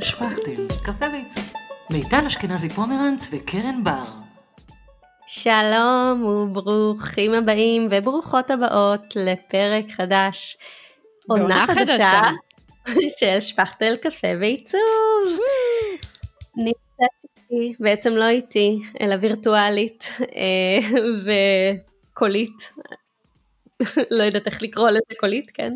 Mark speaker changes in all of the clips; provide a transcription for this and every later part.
Speaker 1: שפכטל, קפה ועיצוב. מיטל אשכנזי פומרנץ וקרן בר.
Speaker 2: שלום וברוכים הבאים וברוכות הבאות לפרק חדש. עונה חדשה של שפכטל קפה ועיצוב. נמצאת איתי, בעצם לא איתי, אלא וירטואלית אה, וקולית. לא יודעת איך לקרוא לזה קולית, כן?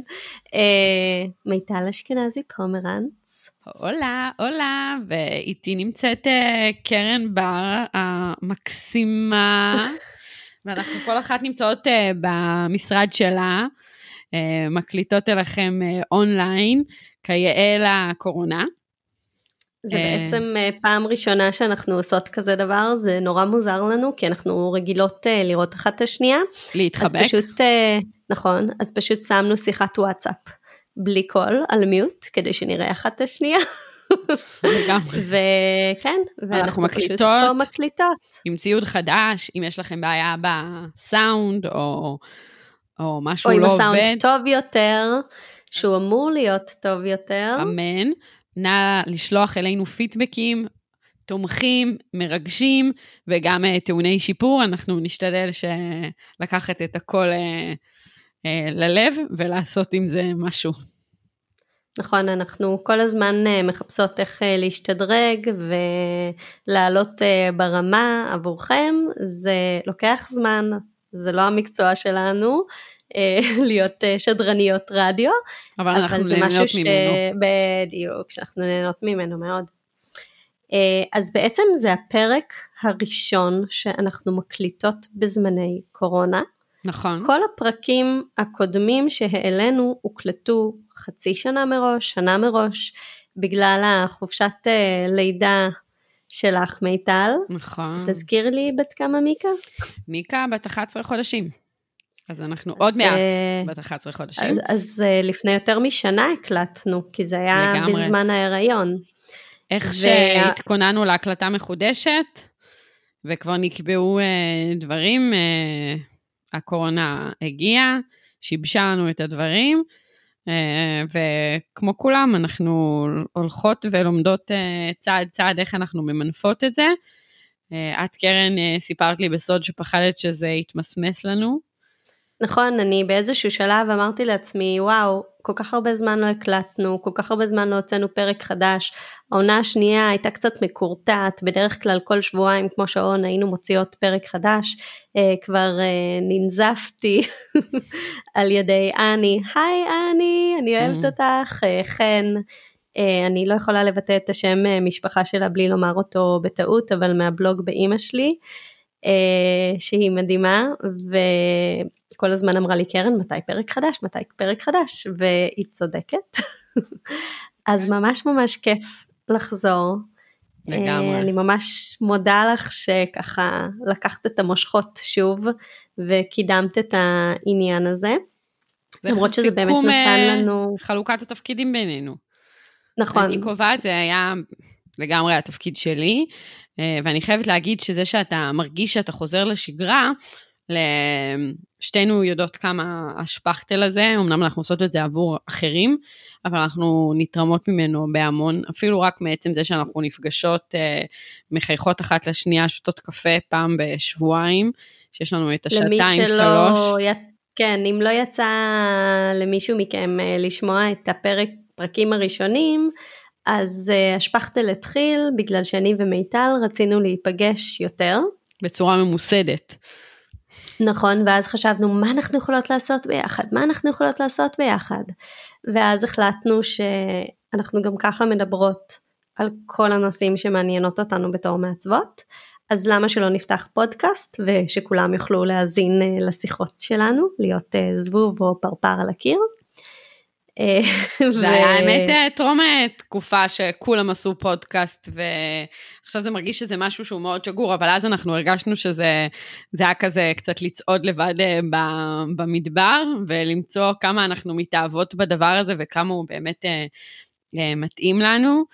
Speaker 2: אה, מיטל אשכנזי פומרנץ.
Speaker 3: הולה, הולה, ואיתי נמצאת אה, קרן בר המקסימה, ואנחנו כל אחת נמצאות אה, במשרד שלה, אה, מקליטות אליכם אונליין, כיאה לקורונה.
Speaker 2: זה בעצם פעם ראשונה שאנחנו עושות כזה דבר, זה נורא מוזר לנו, כי אנחנו רגילות לראות אחת את השנייה.
Speaker 3: להתחבק.
Speaker 2: אז פשוט, נכון, אז פשוט שמנו שיחת וואטסאפ. בלי קול על מיוט כדי שנראה אחת את השנייה. וכן, ואנחנו
Speaker 3: מקליטות,
Speaker 2: פשוט פה מקליטות.
Speaker 3: עם ציוד חדש, אם יש לכם בעיה בסאונד או, או משהו
Speaker 2: או
Speaker 3: לא
Speaker 2: עובד.
Speaker 3: או
Speaker 2: עם הסאונד טוב יותר, שהוא אמור להיות טוב יותר.
Speaker 3: אמן. נא לשלוח אלינו פידבקים, תומכים, מרגשים, וגם uh, טעוני שיפור. אנחנו נשתדל לקחת את הכל uh, ללב ולעשות עם זה משהו.
Speaker 2: נכון, אנחנו כל הזמן אה, מחפשות איך אה, להשתדרג ולעלות אה, ברמה עבורכם, זה לוקח זמן, זה לא המקצוע שלנו, להיות שדרניות רדיו,
Speaker 3: אבל, אבל אנחנו נהנות ש... ממנו.
Speaker 2: בדיוק, שאנחנו נהנות ממנו מאוד. אז בעצם זה הפרק הראשון שאנחנו מקליטות בזמני קורונה.
Speaker 3: נכון.
Speaker 2: כל הפרקים הקודמים שהעלינו הוקלטו חצי שנה מראש, שנה מראש, בגלל החופשת אה, לידה שלך מיטל.
Speaker 3: נכון.
Speaker 2: תזכיר לי בת כמה מיקה?
Speaker 3: מיקה בת 11 חודשים. אז אנחנו עוד מעט אה, בת 11 חודשים.
Speaker 2: אז, אז אה, לפני יותר משנה הקלטנו, כי זה היה לגמרי. בזמן ההיריון.
Speaker 3: איך ו... שהתכוננו להקלטה מחודשת, וכבר נקבעו אה, דברים, אה, הקורונה הגיעה, שיבשה לנו את הדברים, אה, וכמו כולם, אנחנו הולכות ולומדות אה, צעד צעד איך אנחנו ממנפות את זה. אה, את, קרן, סיפרת לי בסוד שפחדת שזה יתמסמס לנו.
Speaker 2: נכון, אני באיזשהו שלב אמרתי לעצמי, וואו, כל כך הרבה זמן לא הקלטנו, כל כך הרבה זמן לא הוצאנו פרק חדש. העונה השנייה הייתה קצת מקורטעת, בדרך כלל כל שבועיים כמו שעון היינו מוציאות פרק חדש. אה, כבר אה, ננזפתי על ידי אני, היי אני, אני אוהבת mm. אותך, אה, חן. אה, אני לא יכולה לבטא את השם אה, משפחה שלה בלי לומר אותו בטעות, אבל מהבלוג באימא שלי. אה, שהיא מדהימה, וכל הזמן אמרה לי, קרן, מתי פרק חדש? מתי פרק חדש? והיא צודקת. אז כן. ממש ממש כיף לחזור.
Speaker 3: לגמרי.
Speaker 2: אני ממש מודה לך שככה לקחת את המושכות שוב וקידמת את העניין הזה. למרות שזה באמת נתן אה, לנו...
Speaker 3: חלוקת התפקידים בינינו.
Speaker 2: נכון.
Speaker 3: אני קובעת, זה היה לגמרי התפקיד שלי, אה, ואני חייבת להגיד שזה שאתה מרגיש שאתה חוזר לשגרה, שתינו יודעות כמה השפכטל הזה, אמנם אנחנו עושות את זה עבור אחרים, אבל אנחנו נתרמות ממנו בהמון, אפילו רק מעצם זה שאנחנו נפגשות, אה, מחייכות אחת לשנייה, שותות קפה פעם בשבועיים, שיש לנו את השעתיים, שלוש. י...
Speaker 2: כן, אם לא יצא למישהו מכם אה, לשמוע את הפרק, פרקים הראשונים, אז uh, השפכטל התחיל בגלל שאני ומיטל רצינו להיפגש יותר.
Speaker 3: בצורה ממוסדת.
Speaker 2: נכון, ואז חשבנו מה אנחנו יכולות לעשות ביחד, מה אנחנו יכולות לעשות ביחד. ואז החלטנו שאנחנו גם ככה מדברות על כל הנושאים שמעניינות אותנו בתור מעצבות, אז למה שלא נפתח פודקאסט ושכולם יוכלו להאזין אה, לשיחות שלנו, להיות אה, זבוב או פרפר על הקיר.
Speaker 3: זה היה האמת אה, טרום תקופה שכולם עשו פודקאסט ועכשיו זה מרגיש שזה משהו שהוא מאוד שגור אבל אז אנחנו הרגשנו שזה היה כזה קצת לצעוד לבד אה, במדבר ולמצוא כמה אנחנו מתאהבות בדבר הזה וכמה הוא באמת אה, מתאים לנו.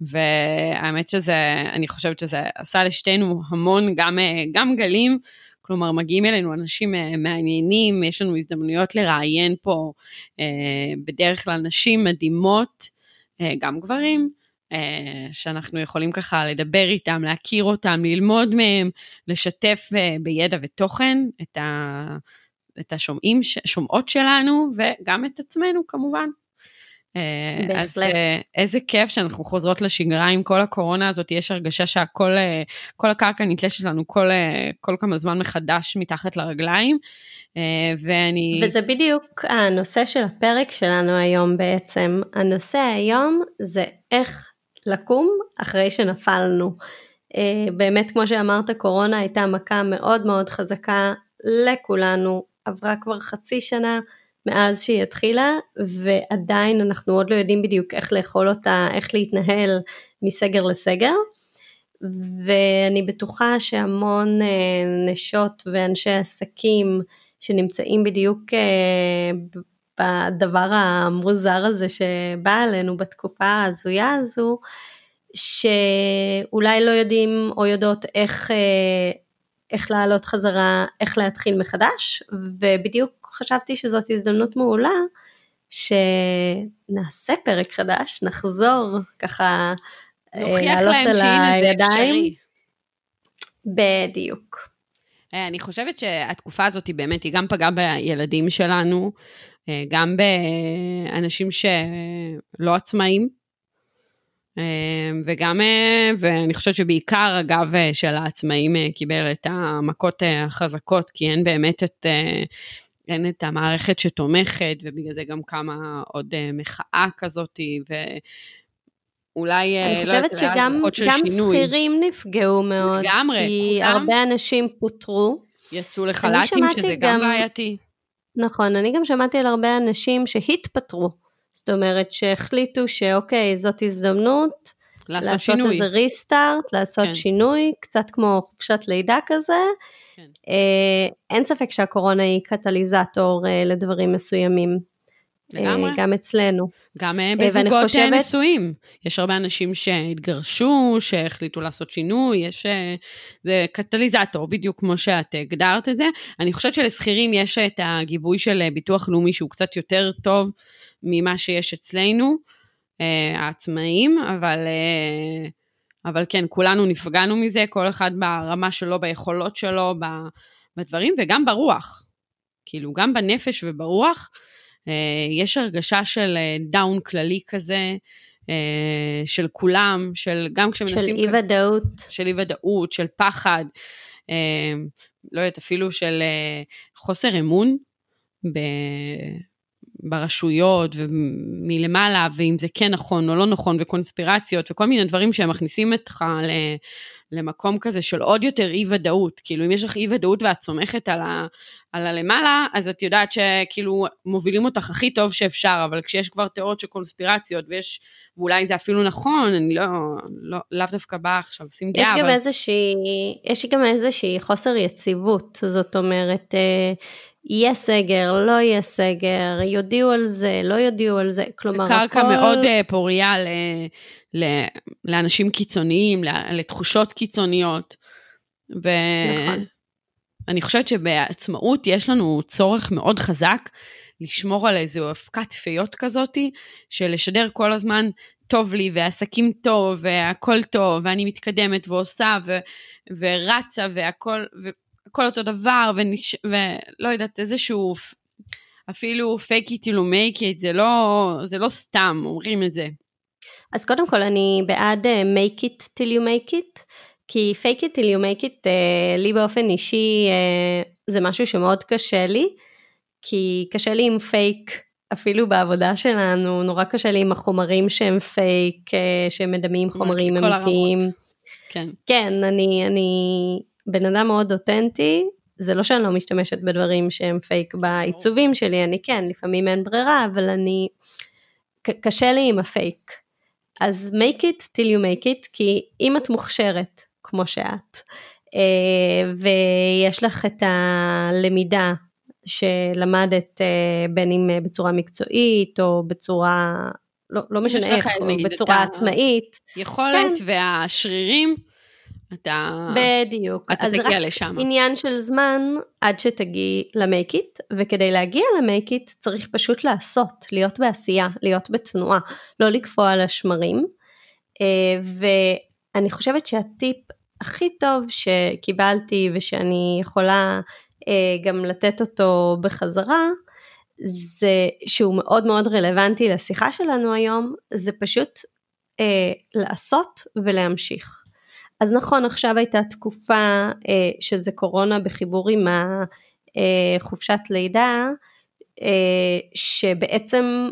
Speaker 3: והאמת שזה, אני חושבת שזה עשה לשתינו המון, גם, גם גלים, כלומר, מגיעים אלינו אנשים אה, מעניינים, יש לנו הזדמנויות לראיין פה אה, בדרך כלל נשים מדהימות, אה, גם גברים, שאנחנו יכולים ככה לדבר איתם, להכיר אותם, ללמוד מהם, לשתף בידע ותוכן את השומעים, שומעות שלנו וגם את עצמנו כמובן. בהחלט. אז איזה כיף שאנחנו חוזרות לשגרה עם כל הקורונה הזאת, יש הרגשה שהכל, כל הקרקע נתלשת לנו כל, כל כמה זמן מחדש מתחת לרגליים. ואני...
Speaker 2: וזה בדיוק הנושא של הפרק שלנו היום בעצם. הנושא היום זה איך לקום אחרי שנפלנו. באמת כמו שאמרת קורונה הייתה מכה מאוד מאוד חזקה לכולנו, עברה כבר חצי שנה מאז שהיא התחילה ועדיין אנחנו עוד לא יודעים בדיוק איך לאכול אותה, איך להתנהל מסגר לסגר. ואני בטוחה שהמון נשות ואנשי עסקים שנמצאים בדיוק בדבר המוזר הזה שבא עלינו בתקופה ההזויה הזו, שאולי לא יודעים או יודעות איך, איך לעלות חזרה, איך להתחיל מחדש, ובדיוק חשבתי שזאת הזדמנות מעולה שנעשה פרק חדש, נחזור ככה
Speaker 3: לעלות על הידיים.
Speaker 2: בדיוק.
Speaker 3: אני חושבת שהתקופה הזאת היא באמת, היא גם פגעה בילדים שלנו, גם באנשים שלא עצמאים, וגם, ואני חושבת שבעיקר אגב של העצמאים קיבל את המכות החזקות, כי אין באמת את, אין את המערכת שתומכת, ובגלל זה גם קמה עוד מחאה כזאת, ו... אולי,
Speaker 2: אני לא חושבת שגם שכירים נפגעו מאוד,
Speaker 3: לגמרי,
Speaker 2: כי כולם הרבה אנשים פוטרו.
Speaker 3: יצאו לחל"תים, שזה גם, גם בעייתי.
Speaker 2: נכון, אני גם שמעתי על הרבה אנשים שהתפטרו, זאת אומרת שהחליטו שאוקיי, זאת הזדמנות,
Speaker 3: לעשות,
Speaker 2: לעשות
Speaker 3: שינוי.
Speaker 2: איזה ריסטארט, לעשות
Speaker 3: כן.
Speaker 2: שינוי, קצת כמו חופשת לידה כזה.
Speaker 3: כן.
Speaker 2: אה, אין ספק שהקורונה היא קטליזטור אה, לדברים מסוימים.
Speaker 3: לגמרי.
Speaker 2: גם אצלנו.
Speaker 3: גם בזוגות
Speaker 2: חושבת-
Speaker 3: נשואים. יש הרבה אנשים שהתגרשו, שהחליטו לעשות שינוי, יש... אה, זה קטליזטור, בדיוק כמו שאת הגדרת את זה. אני חושבת שלשכירים יש את הגיבוי של אה, ביטוח לאומי שהוא קצת יותר טוב ממה שיש אצלנו, אה, העצמאים, אבל... אבל כן, כולנו נפגענו מזה, כל אחד ברמה שלו, ביכולות שלו, בדברים, וגם ברוח. כאילו, גם בנפש וברוח, אה, יש הרגשה של אה, דאון כללי כזה, אה, של כולם, של גם
Speaker 2: של
Speaker 3: כשמנסים...
Speaker 2: אי ודאות.
Speaker 3: של אי ודאות, של פחד, לא יודעת, אפילו של חוסר אמון ב, ברשויות ומלמעלה, ואם זה כן נכון או לא נכון, וקונספירציות וכל מיני דברים שהם מכניסים אותך ל, למקום כזה של עוד יותר אי ודאות. כאילו אם יש לך אי ודאות ואת סומכת על, ה, על הלמעלה, אז את יודעת שכאילו מובילים אותך הכי טוב שאפשר, אבל כשיש כבר תיאוריות של קונספירציות ויש, ואולי זה אפילו נכון, אני לא, לא לאו דווקא באה עכשיו לשים
Speaker 2: יש
Speaker 3: דעה,
Speaker 2: גם
Speaker 3: אבל...
Speaker 2: איזושהי, יש גם איזושהי חוסר יציבות, זאת אומרת, אה, יהיה סגר, לא יהיה סגר, יודיעו על זה, לא יודיעו על זה, כלומר
Speaker 3: קרקע
Speaker 2: הכל...
Speaker 3: מאוד אה, פוריה ל, ל, לאנשים קיצוניים, לתחושות קיצוניות.
Speaker 2: נכון.
Speaker 3: ואני חושבת שבעצמאות יש לנו צורך מאוד חזק לשמור על איזו אבקת פיות כזאתי, של לשדר כל הזמן טוב לי, והעסקים טוב, והכל טוב, ואני מתקדמת ועושה, ו, ורצה, והכל, והכל אותו דבר, ונש, ולא יודעת, איזשהו... אפילו fake it till you make it, זה לא, זה לא סתם אומרים את זה.
Speaker 2: אז קודם כל אני בעד uh, make it till you make it, כי fake it till you make it, uh, לי באופן אישי uh, זה משהו שמאוד קשה לי, כי קשה לי עם פייק, אפילו בעבודה שלנו, נורא קשה לי עם החומרים שהם fake, uh, שמדמים חומרים אמיתיים.
Speaker 3: הרמות. כן.
Speaker 2: כן, אני, אני בן אדם מאוד אותנטי, זה לא שאני לא משתמשת בדברים שהם פייק בעיצובים שלי, אני כן, לפעמים אין ברירה, אבל אני, קשה לי עם הפייק. אז make it till you make it, כי אם את מוכשרת, כמו שאת, אה, ויש לך את הלמידה שלמדת אה, בין אם אה, בצורה מקצועית או בצורה, לא, לא משנה איך, או בצורה עצמאית,
Speaker 3: יכולת
Speaker 2: כן.
Speaker 3: והשרירים, אתה,
Speaker 2: בדיוק.
Speaker 3: אתה
Speaker 2: אז
Speaker 3: תגיע
Speaker 2: רק
Speaker 3: לשם.
Speaker 2: עניין של זמן עד שתגיעי למייק איט, וכדי להגיע למייק איט צריך פשוט לעשות, להיות בעשייה, להיות בתנועה, לא לקפוא על השמרים. ואני חושבת שהטיפ הכי טוב שקיבלתי ושאני יכולה גם לתת אותו בחזרה, זה שהוא מאוד מאוד רלוונטי לשיחה שלנו היום, זה פשוט אה, לעשות ולהמשיך. אז נכון, עכשיו הייתה תקופה אה, שזה קורונה בחיבור עם החופשת אה, לידה, אה, שבעצם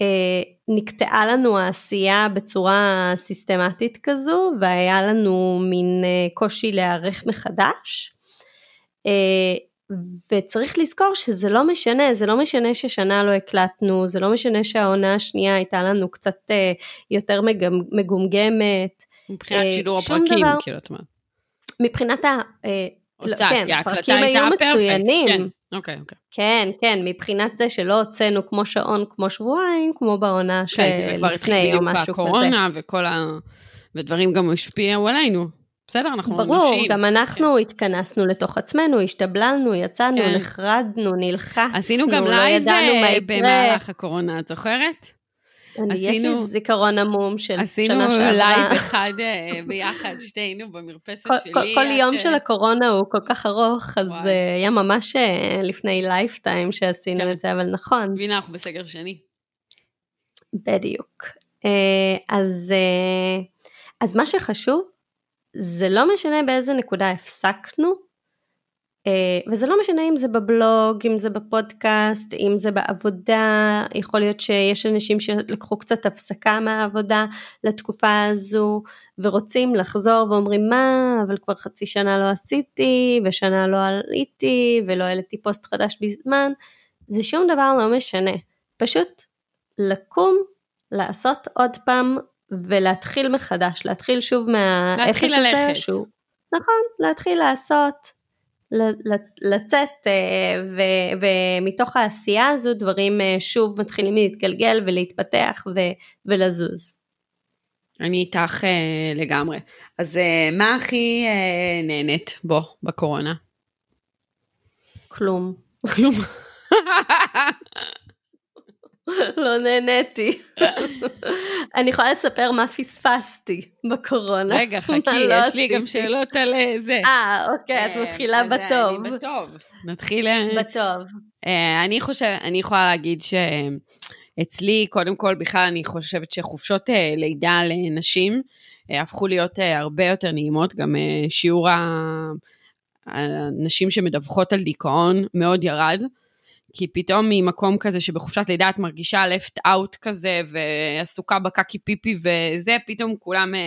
Speaker 2: אה, נקטעה לנו העשייה בצורה סיסטמטית כזו, והיה לנו מין אה, קושי להיערך מחדש. אה, וצריך לזכור שזה לא משנה, זה לא משנה ששנה לא הקלטנו, זה לא משנה שהעונה השנייה הייתה לנו קצת אה, יותר מגומגמת.
Speaker 3: מבחינת אה, שידור הפרקים, דבר, כאילו, את אומרת.
Speaker 2: מבחינת ה... אה, לא, כן, הפרקים היו מצוינים. כן,
Speaker 3: אוקיי, אוקיי.
Speaker 2: כן, כן, מבחינת זה שלא הוצאנו כמו שעון כמו שבועיים, כמו בעונה שלפני או משהו כזה. כן, זה כבר התחיל בדיוק
Speaker 3: בקורונה וכל ה... ודברים גם השפיעו עלינו. בסדר, אנחנו
Speaker 2: ברור, נשים. ברור, גם אנחנו כן. התכנסנו לתוך עצמנו, השתבללנו, יצאנו, כן. נחרדנו, נלחצנו,
Speaker 3: עשינו גם לא live אה, במהלך הקורונה, את זוכרת?
Speaker 2: אני, עשינו, יש לי זיכרון עמום של שנה
Speaker 3: שעברה. עשינו live אחד אה, ביחד, שתינו במרפסת כל, שלי.
Speaker 2: כל, כל יום אה, של הקורונה הוא כל כך ארוך, אז וואי. היה ממש לפני lifetime שעשינו כן. את זה, אבל נכון.
Speaker 3: הנה, אנחנו בסגר שני.
Speaker 2: בדיוק. אז, אז מה שחשוב זה לא משנה באיזה נקודה הפסקנו, אה, וזה לא משנה אם זה בבלוג, אם זה בפודקאסט, אם זה בעבודה, יכול להיות שיש אנשים שלקחו קצת הפסקה מהעבודה לתקופה הזו, ורוצים לחזור ואומרים מה, אבל כבר חצי שנה לא עשיתי, ושנה לא עליתי, ולא העליתי פוסט חדש בזמן, זה שום דבר לא משנה, פשוט לקום, לעשות עוד פעם ולהתחיל מחדש, להתחיל שוב מהאפס הזה.
Speaker 3: ללכת.
Speaker 2: שהוא, נכון, להתחיל לעשות, לצאת אה, ו, ומתוך העשייה הזו דברים אה, שוב מתחילים להתגלגל ולהתפתח ו, ולזוז.
Speaker 3: אני איתך אה, לגמרי. אז מה הכי נהנית בו בקורונה?
Speaker 2: כלום.
Speaker 3: כלום.
Speaker 2: לא נהניתי. אני יכולה לספר מה פספסתי בקורונה.
Speaker 3: רגע, חכי, לא יש לי גם שאלות על אה, זה.
Speaker 2: אה, אוקיי, את אה, מתחילה בטוב.
Speaker 3: אני בטוב. נתחיל...
Speaker 2: בטוב.
Speaker 3: אני חושבת, אני יכולה להגיד שאצלי, קודם כל, בכלל אני חושבת שחופשות לידה לנשים הפכו להיות הרבה יותר נעימות, גם שיעור הנשים שמדווחות על דיכאון מאוד ירד. כי פתאום ממקום כזה שבחופשת לידה את מרגישה left out כזה, ועסוקה בקקי פיפי וזה, פתאום כולם אה,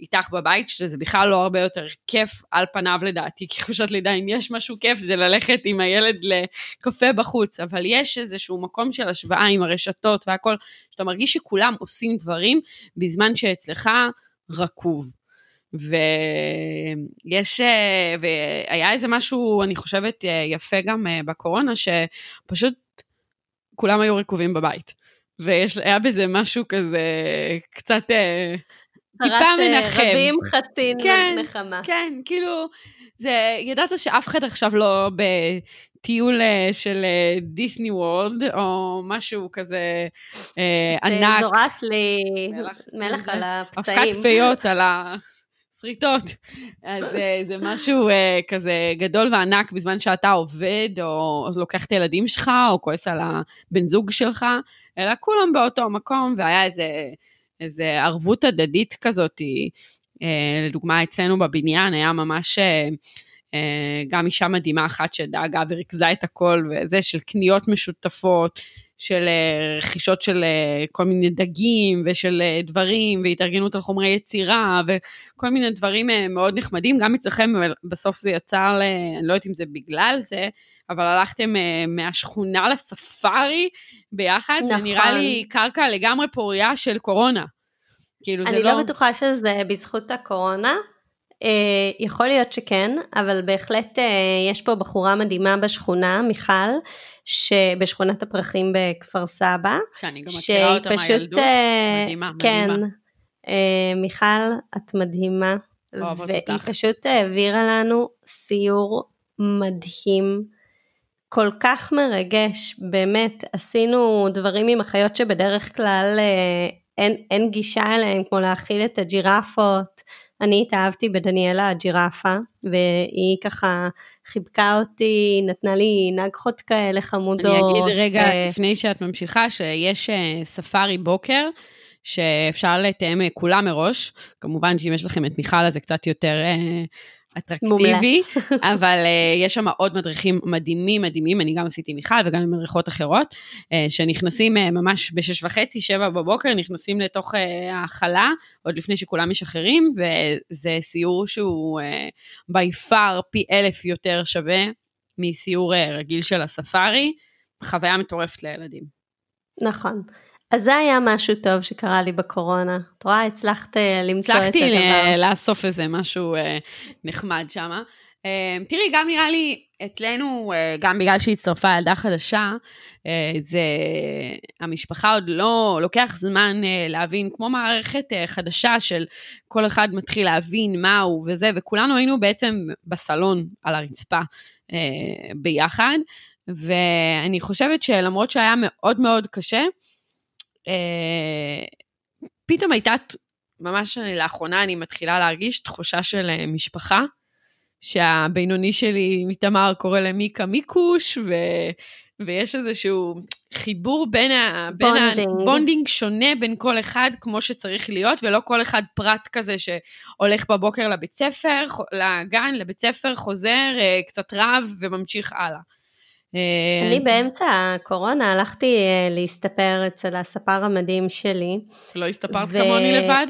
Speaker 3: איתך בבית, שזה בכלל לא הרבה יותר כיף על פניו לדעתי, כי חופשת לידה, אם יש משהו כיף, זה ללכת עם הילד לקפה בחוץ, אבל יש איזשהו מקום של השוואה עם הרשתות והכל, שאתה מרגיש שכולם עושים דברים, בזמן שאצלך רקוב. ויש, אה, והיה איזה משהו, אני חושבת, אה, יפה גם אה, בקורונה, שפשוט כולם היו רקובים בבית. והיה בזה משהו כזה קצת
Speaker 2: טיפה מנחם. רבים חצי כן, נחמה.
Speaker 3: כן, כאילו, זה, ידעת שאף אחד עכשיו לא בטיול של דיסני וורלד, או משהו כזה ענק.
Speaker 2: זורק לי מלח, מלח על הפצעים.
Speaker 3: אבקת פיות על ה... שריטות. אז אה, זה משהו אה, כזה גדול וענק בזמן שאתה עובד, או, לוקח את הילדים שלך, או כועס על הבן זוג שלך, אלא כולם באותו מקום, והיה איזה, איזה ערבות הדדית כזאת. אה, לדוגמה, אצלנו בבניין היה ממש... גם אישה מדהימה אחת שדאגה וריכזה את הכל, וזה של קניות משותפות, של אה, רכישות של אה, כל מיני דגים ושל אה, דברים והתארגנות על חומרי יצירה וכל מיני דברים מאוד נחמדים, גם אצלכם בסוף זה יצא, אני לא יודעת אם זה בגלל זה, אבל הלכתם מהשכונה לספארי ביחד, נכון. זה נראה לי קרקע לגמרי פוריה של קורונה.
Speaker 2: כאילו אני לא... לא בטוחה שזה בזכות הקורונה, יכול להיות שכן, אבל בהחלט יש פה בחורה מדהימה בשכונה, מיכל, שבשכונת הפרחים בכפר סבא.
Speaker 3: שאני גם מכירה אותה מהילדות, uh, מדהימה,
Speaker 2: כן, מדהימה. Uh, מיכל, את מדהימה. והיא אותך. פשוט העבירה לנו סיור מדהים, כל כך מרגש, באמת, עשינו דברים עם החיות שבדרך כלל uh, אין, אין גישה אליהם כמו להאכיל את הג'ירפות. אני התאהבתי בדניאלה הג'ירפה, והיא ככה חיבקה אותי, נתנה לי נגחות כאלה חמודות.
Speaker 3: אני אגיד רגע,
Speaker 2: אה,
Speaker 3: לפני שאת ממשיכה, שיש אה, ספארי בוקר, שאפשר לתאם אה, כולם מראש. כמובן שאם יש לכם את מיכל אז זה קצת יותר אטרקטיבי. אבל uh, יש שם עוד מדריכים מדהימים מדהימים, אני גם עשיתי מיכל וגם עם מדריכות אחרות, uh, שנכנסים uh, ממש בשש וחצי, שבע בבוקר, נכנסים לתוך uh, ההכלה, עוד לפני שכולם משחררים, וזה סיור שהוא uh, by far פי אלף יותר שווה מסיור uh, רגיל של הספארי, חוויה מטורפת לילדים.
Speaker 2: נכון. אז זה היה משהו טוב שקרה לי בקורונה. את רואה, הצלחת אה, למצוא את הדבר.
Speaker 3: הצלחתי לאסוף איזה משהו אה, נחמד שם. אה, תראי, גם נראה לי אצלנו, גם בגלל שהצטרפה ילדה חדשה, זה, המשפחה עוד לא, לוקח זמן להבין, כמו מערכת חדשה של כל אחד מתחיל להבין מה הוא וזה, וכולנו היינו בעצם בסלון על הרצפה ביחד, ואני חושבת שלמרות שהיה מאוד מאוד קשה, אה, פתאום הייתה, ממש לאחרונה אני מתחילה להרגיש תחושה של אה, משפחה, שהבינוני שלי מתמר קורא למיקה מיקוש, ו, ויש איזשהו חיבור בין ה... בין
Speaker 2: bonding.
Speaker 3: ה bonding שונה בין כל אחד כמו שצריך להיות, ולא כל אחד פרט כזה שהולך בבוקר לבית ספר, לגן, לבית ספר, חוזר, אה, קצת רב וממשיך הלאה. אה,
Speaker 2: אני באמצע הקורונה הלכתי אה, להסתפר אצל הספר המדהים שלי.
Speaker 3: לא הסתפרת
Speaker 2: ו-
Speaker 3: כמוני לבד?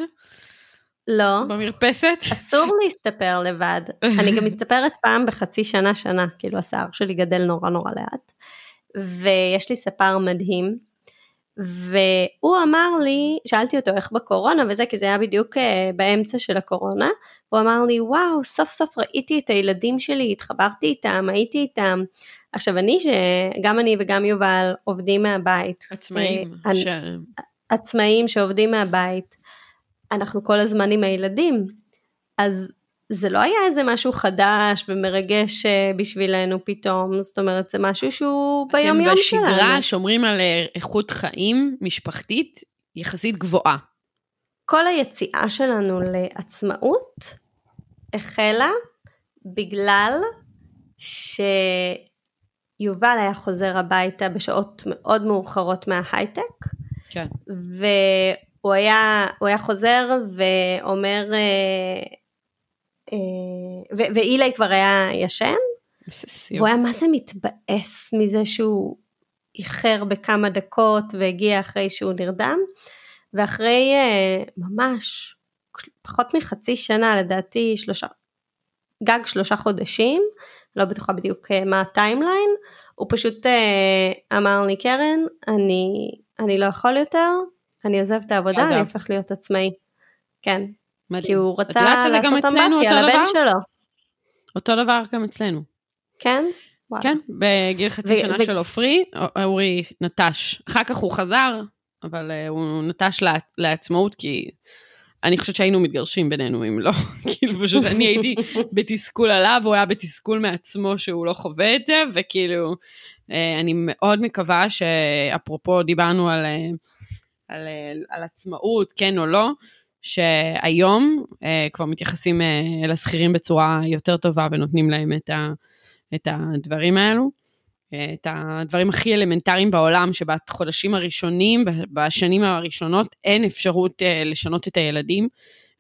Speaker 2: לא,
Speaker 3: במרפסת?
Speaker 2: אסור להסתפר לבד. אני גם מסתפרת פעם בחצי שנה שנה, כאילו השיער שלי גדל נורא נורא לאט. ויש לי ספר מדהים, והוא אמר לי, שאלתי אותו איך בקורונה וזה, כי זה היה בדיוק אה, באמצע של הקורונה, הוא אמר לי, וואו, סוף סוף ראיתי את הילדים שלי, התחברתי איתם, הייתי איתם. עכשיו אני, שגם אני וגם יובל עובדים מהבית.
Speaker 3: עצמאים.
Speaker 2: אה, אני-
Speaker 3: ש...
Speaker 2: עצמאים שעובדים מהבית, אנחנו כל הזמן עם הילדים, אז זה לא היה איזה משהו חדש ומרגש אה, בשבילנו פתאום, זאת אומרת זה משהו שהוא ביום יום
Speaker 3: אתם
Speaker 2: שלנו.
Speaker 3: בשגרה שומרים על אה, איכות חיים משפחתית יחסית גבוהה.
Speaker 2: כל היציאה שלנו לעצמאות החלה בגלל שיובל היה חוזר הביתה בשעות מאוד מאוחרות מההייטק,
Speaker 3: כן.
Speaker 2: והוא היה, הוא היה חוזר ואומר, אה, אה, ואילי כבר היה ישן. והוא היה מה זה מתבאס מזה שהוא איחר בכמה דקות והגיע אחרי שהוא נרדם, ואחרי אה, ממש פחות מחצי שנה, לדעתי שלושה, גג שלושה חודשים, לא בטוחה בדיוק אה, מה הטיימליין, הוא פשוט אה, אמר לי, קרן, אני, אני לא יכול יותר, אני עוזב את העבודה. אני הופך להיות עצמאי. כן,
Speaker 3: מדהים.
Speaker 2: כי הוא רצה לעשות אמבטיה לבן? שלו,
Speaker 3: אותו דבר גם אצלנו.
Speaker 2: כן? וואלה.
Speaker 3: כן, בגיל חצי
Speaker 2: ו-
Speaker 3: שנה
Speaker 2: ו-
Speaker 3: של עופרי, אורי נטש. אחר כך הוא חזר, אבל אה, הוא נטש לעצמאות כי אני חושבת שהיינו מתגרשים בינינו אם לא. כאילו פשוט אני הייתי בתסכול עליו, הוא היה בתסכול מעצמו שהוא לא חווה את זה, וכאילו אה, אני מאוד מקווה שאפרופו דיברנו על, אה, על, אה, על עצמאות, כן או לא, שהיום כבר מתייחסים לשכירים בצורה יותר טובה ונותנים להם את, ה, את הדברים האלו. את הדברים הכי אלמנטריים בעולם, שבחודשים הראשונים, בשנים הראשונות, אין אפשרות אה, לשנות את הילדים,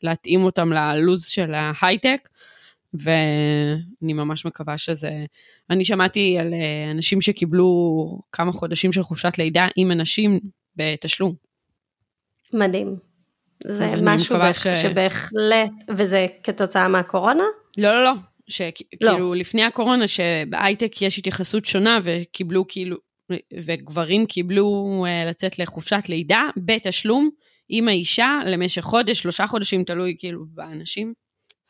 Speaker 3: להתאים אותם ללוז של ההייטק, ואני ממש מקווה שזה... אני שמעתי על אה, אנשים שקיבלו כמה חודשים של חופשת לידה עם אנשים בתשלום.
Speaker 2: מדהים. זה משהו.
Speaker 3: ש-
Speaker 2: שבהחלט, וזה כתוצאה מהקורונה?
Speaker 3: לא, לא, לא.
Speaker 2: לא.
Speaker 3: שכאילו לפני הקורונה שבהייטק יש התייחסות שונה וקיבלו כאילו, וגברים קיבלו אה, לצאת לחופשת לידה בתשלום עם האישה למשך חודש, שלושה חודשים, תלוי כאילו באנשים.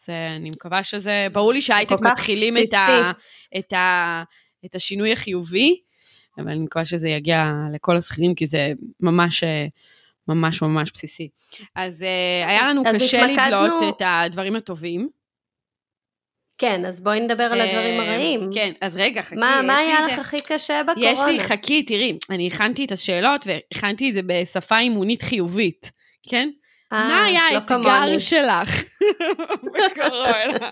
Speaker 3: זה, אני מקווה שזה, ברור לי שההייטק
Speaker 2: כך
Speaker 3: מתחילים את, ה, את, ה, את השינוי החיובי, אבל אני מקווה שזה יגיע לכל השכירים כי זה ממש... אה, ממש ממש בסיסי. אז אה, היה לנו
Speaker 2: אז
Speaker 3: קשה
Speaker 2: התמקדנו-
Speaker 3: לבלוט את הדברים הטובים.
Speaker 2: כן, אז בואי נדבר על הדברים
Speaker 3: אה,
Speaker 2: הרעים.
Speaker 3: כן, אז רגע, חכי.
Speaker 2: מה, מה היה לך הכי קשה בקורונה?
Speaker 3: יש לי, חכי, תראי, אני הכנתי את השאלות והכנתי את זה בשפה אימונית חיובית. כן?
Speaker 2: אה,
Speaker 3: מה היה
Speaker 2: לא
Speaker 3: האתגר. שלך בקורונה?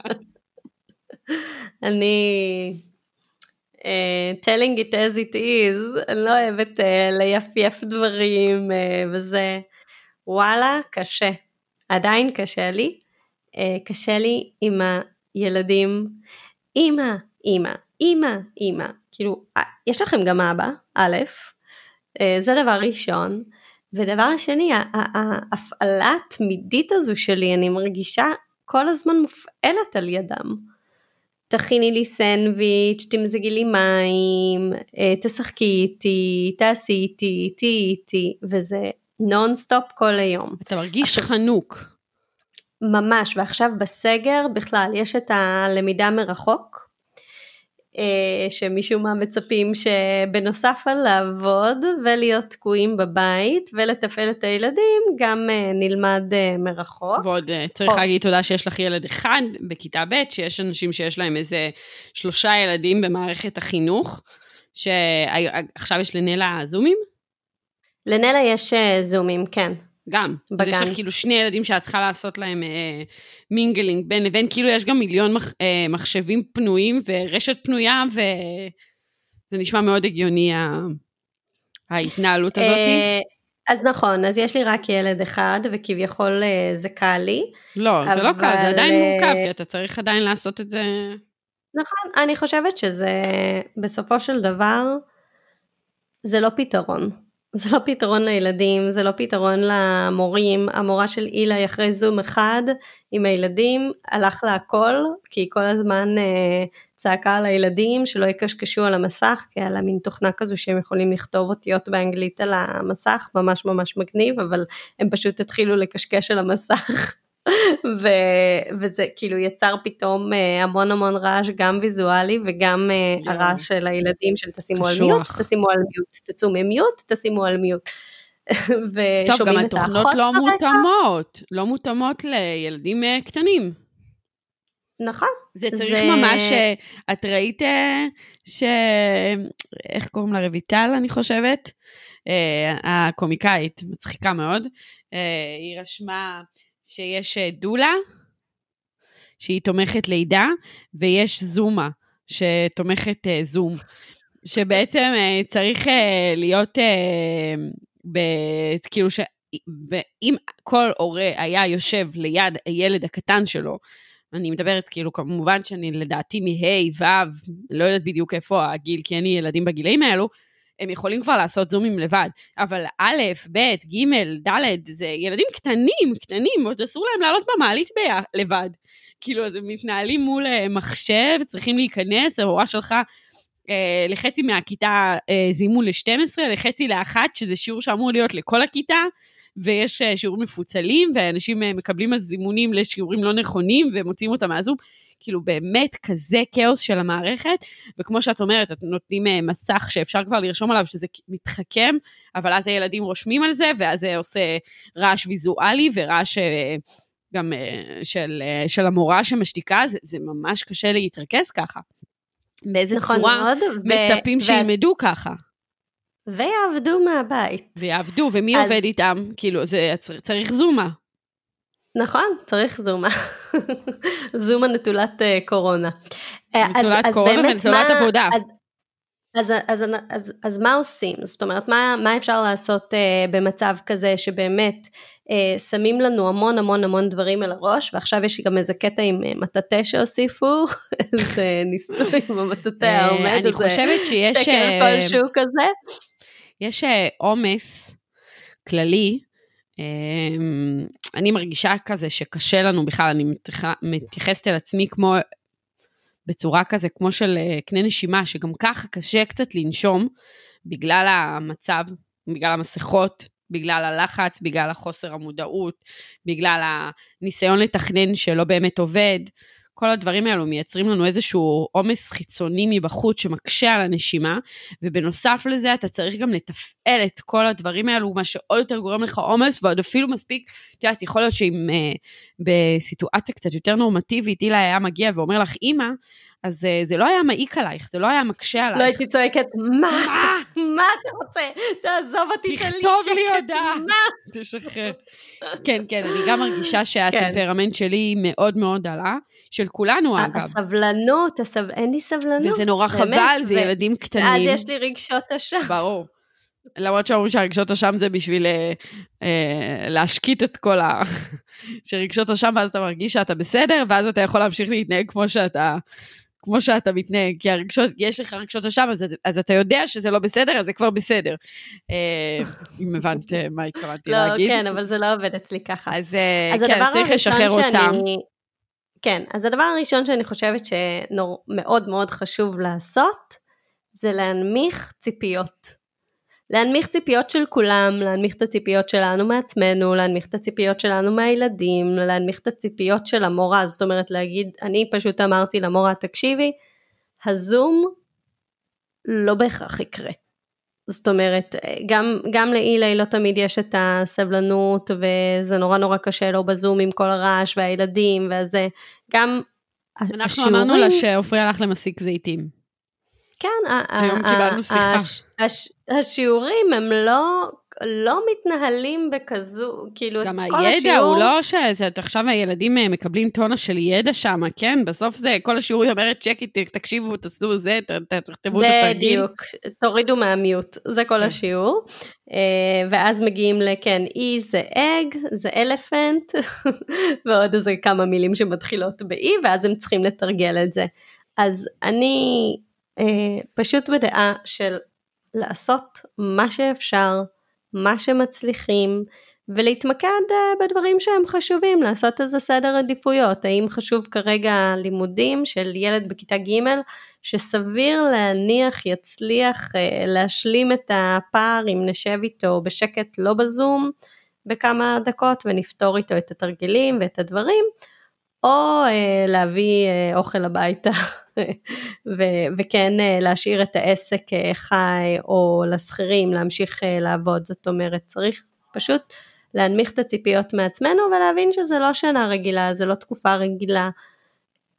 Speaker 2: אני... uh, telling it as it is, אני לא אוהבת uh, ליפייף דברים וזה, וואלה, קשה. עדיין קשה לי. קשה לי עם הילדים. אמא, אמא, אמא, אמא. כאילו, uh, יש לכם גם אבא, א', uh, זה דבר ראשון. ודבר שני, ההפעלה התמידית הזו שלי, אני מרגישה כל הזמן מופעלת על ידם. תכיני לי סנדוויץ', תמזגי לי מים, אה, תשחקי איתי, תעשי איתי, תהיי איתי, וזה נונסטופ כל היום.
Speaker 3: אתה מרגיש חנוק.
Speaker 2: ממש, ועכשיו בסגר בכלל יש את הלמידה מרחוק, אה, שמשום מה מצפים שבנוסף על לעבוד ולהיות תקועים בבית ולתפעל את הילדים, גם אה, נלמד אה, מרחוק.
Speaker 3: ועוד אה, צריך
Speaker 2: נכון.
Speaker 3: להגיד תודה שיש לך ילד אחד בכיתה ב', שיש אנשים שיש להם איזה שלושה ילדים במערכת החינוך, שעכשיו יש לנלה זומים?
Speaker 2: לנלה יש זומים, כן.
Speaker 3: גם. אז יש
Speaker 2: בגן.
Speaker 3: לך כאילו שני ילדים שאת צריכה לעשות להם אה, mingling בין לבין, כאילו יש גם מיליון מח, אה, מחשבים פנויים ורשת פנויה, וזה נשמע מאוד הגיוני ה... ההתנהלות הזאת.
Speaker 2: אה, אז נכון, אז יש לי רק ילד אחד וכביכול אה, זה קל לי.
Speaker 3: לא, זה לא קל, זה
Speaker 2: אבל,
Speaker 3: עדיין
Speaker 2: אה,
Speaker 3: מורכב, כי אתה צריך עדיין לעשות את זה.
Speaker 2: נכון, אני חושבת שזה בסופו של דבר זה לא פתרון. זה לא פתרון לילדים, זה לא פתרון למורים. המורה של אילי אחרי זום אחד עם הילדים הלך לה הכל, כי היא כל הזמן אה, צעקה על הילדים שלא יקשקשו על המסך, כי היה לה מין תוכנה כזו שהם יכולים לכתוב אותיות באנגלית על המסך, ממש ממש מגניב, אבל הם פשוט התחילו לקשקש על המסך. ו- וזה כאילו יצר פתאום אה, המון המון רעש גם ויזואלי וגם אה. הרעש של הילדים של תשימו על. מיוט, תשימו על מיוט, תצאו ממיוט, תשימו על מיוט.
Speaker 3: טוב, גם התוכנות לא. מותאמות, לא מותאמות לילדים אה, קטנים.
Speaker 2: נכון,
Speaker 3: זה צריך
Speaker 2: זה-
Speaker 3: ממש, את ראית ש... איך קוראים לה? רויטל, אני חושבת? הקומיקאית, מצחיקה מאוד. היא רשמה שיש אה, דולה, שהיא תומכת לידה, ויש זומה, שתומכת אה, זום. שבעצם אה, צריך להיות, ב, כאילו, ש, אם כל הורה היה יושב ליד הילד הקטן שלו, אני מדברת כאילו כמובן שאני לדעתי מה' ו', לא יודעת בדיוק איפה הגיל, כי אין לי ילדים בגילאים האלו, הם יכולים כבר לעשות זומים לבד, אבל א', ב', ג', ד', זה ילדים קטנים, קטנים, עוד אסור להם לעלות במעלית לבד. כאילו, אז הם מתנהלים מול אה, מחשב, צריכים להיכנס, המורה שלך לחצי מהכיתה אה, זימון ל-12, לחצי לאחת, שזה שיעור שאמור להיות לכל הכיתה, ויש אה, שיעורים מפוצלים, ואנשים אה, מקבלים אז זימונים לשיעורים לא נכונים, ומוציאים אותם מהזום. כאילו באמת כזה כאוס של המערכת, וכמו שאת אומרת, אתם נותנים אה, מסך שאפשר כבר לרשום עליו שזה מתחכם, אבל אז הילדים רושמים על זה, ואז זה עושה רעש ויזואלי ורעש אה, גם אה, של, אה, של המורה שמשתיקה, זה, זה ממש קשה להתרכז ככה. באיזה
Speaker 2: נכון
Speaker 3: צורה
Speaker 2: מאוד. ו-
Speaker 3: מצפים
Speaker 2: ו-
Speaker 3: שילמדו ככה,
Speaker 2: ויעבדו מהבית.
Speaker 3: ויעבדו, ומי
Speaker 2: אז-
Speaker 3: עובד איתם? כאילו, זה צר- צריך זומה.
Speaker 2: נכון, צריך זומה. זומה נטולת אה, קורונה. אה, אז-
Speaker 3: נטולת
Speaker 2: אז
Speaker 3: קורונה
Speaker 2: באמת,
Speaker 3: ונטולת
Speaker 2: מה-
Speaker 3: עבודה.
Speaker 2: אז, אז, אז, אז, אז מה עושים? זאת אומרת, מה, מה אפשר לעשות אה, במצב כזה שבאמת שמים לנו המון המון המון דברים על הראש, ועכשיו יש גם איזה קטע עם אה, מטאטא שהוסיפו, איזה ניסוי עם המטאטא
Speaker 3: אה,
Speaker 2: העומד,
Speaker 3: אני
Speaker 2: איזה
Speaker 3: חושבת שיש...
Speaker 2: שקר
Speaker 3: אה,
Speaker 2: כלשהו כזה.
Speaker 3: יש אה, עומס כללי, אה, אני מרגישה כזה שקשה לנו בכלל, אני מתייח- מתייחסת אל עצמי כמו, בצורה כזה, כמו של אה, קנה נשימה, שגם ככה קשה קצת לנשום, בגלל המצב, בגלל המסכות, בגלל הלחץ, בגלל החוסר המודעות, בגלל הניסיון לתכנן שלא באמת עובד. כל הדברים האלו מייצרים לנו איזשהו עומס חיצוני מבחוץ שמקשה על הנשימה, ובנוסף לזה אתה צריך גם לתפעל את כל הדברים האלו, מה שעוד יותר גורם לך עומס, ועוד אפילו מספיק, את יודעת, יכול להיות שאם אה, בסיטואציה קצת יותר נורמטיבית, אילה היה מגיע ואומר לך, אמא, אז אה, זה לא היה מעיק עלייך, זה לא היה מקשה עלייך.
Speaker 2: לא הייתי צועקת, מה? מה אתה רוצה? תעזוב אותי, תן לי שקט.
Speaker 3: תכתוב לי הודעה.
Speaker 2: מה?
Speaker 3: תשחרר. כן, כן, אני גם מרגישה שהטמפרמנט שלי מאוד מאוד עלה, של כולנו אגב.
Speaker 2: הסבלנות, הסב... אין לי סבלנות.
Speaker 3: וזה נורא חבל, זה ילדים קטנים.
Speaker 2: יש לי רגשות אשם.
Speaker 3: ברור. למרות שאומרים שהרגשות אשם זה בשביל אה, אה, להשקיט את כל ה... שרגשות אשם, ואז אתה מרגיש שאתה בסדר, ואז אתה יכול להמשיך להתנהג כמו שאתה... כמו שאתה מתנהג, כי הרגשות, יש לך רגשות אשם, אז, אז אתה יודע שזה לא בסדר, אז זה כבר בסדר. אה, אם הבנת אה, מה התכוונתי
Speaker 2: לא,
Speaker 3: להגיד.
Speaker 2: כן, אבל זה לא עובד אצלי ככה.
Speaker 3: אז, אה,
Speaker 2: אז
Speaker 3: כן, צריך לשחרר אותם.
Speaker 2: שאני... כן, אז הדבר הראשון שאני חושבת שמאוד מאוד חשוב לעשות, זה להנמיך ציפיות. להנמיך ציפיות של כולם, להנמיך את הציפיות שלנו מעצמנו, להנמיך את הציפיות שלנו מהילדים, להנמיך את הציפיות של המורה, זאת אומרת להגיד, אני פשוט אמרתי למורה, תקשיבי, הזום לא בהכרח יקרה. זאת אומרת, גם, גם לאילי לא תמיד יש את הסבלנות, וזה נורא נורא קשה לו בזום עם כל הרעש והילדים והזה, גם
Speaker 3: אנחנו
Speaker 2: השיעורים-
Speaker 3: אמרנו לה שעופרי הלך למסיק זיתים.
Speaker 2: כן,
Speaker 3: היום קיבלנו שיחה.
Speaker 2: הש- הש- השיעורים הם לא, לא מתנהלים בכזו, כאילו,
Speaker 3: גם
Speaker 2: את כל
Speaker 3: הידע
Speaker 2: השיעור,
Speaker 3: הוא לא שזה, עכשיו הילדים אה, מקבלים טונה של ידע שם, כן? בסוף זה, כל השיעור היא אומרת, צ'קי, תקשיבו, תעשו זה, תכתבו את התרגיל.
Speaker 2: בדיוק, תורידו מהמיוט, זה כל
Speaker 3: כן.
Speaker 2: השיעור. אה, ואז מגיעים לכן, אי זה אג, זה אלפנט, ועוד איזה כמה מילים שמתחילות באי, ואז הם צריכים לתרגל את זה. אז אני פשוט בדעה של לעשות מה שאפשר, מה שמצליחים, ולהתמקד אה, בדברים שהם חשובים, לעשות איזה סדר עדיפויות. האם חשוב כרגע לימודים של ילד בכיתה ג' שסביר להניח יצליח אה, להשלים את הפער אם נשב איתו בשקט לא בזום בכמה דקות ונפתור איתו את התרגילים ואת הדברים, או אה, להביא אה, אוכל הביתה ו- וכן אה, להשאיר את העסק אה, חי או לשכירים להמשיך אה, לעבוד, זאת אומרת צריך פשוט להנמיך את הציפיות מעצמנו ולהבין שזה לא שנה רגילה, זה לא תקופה רגילה,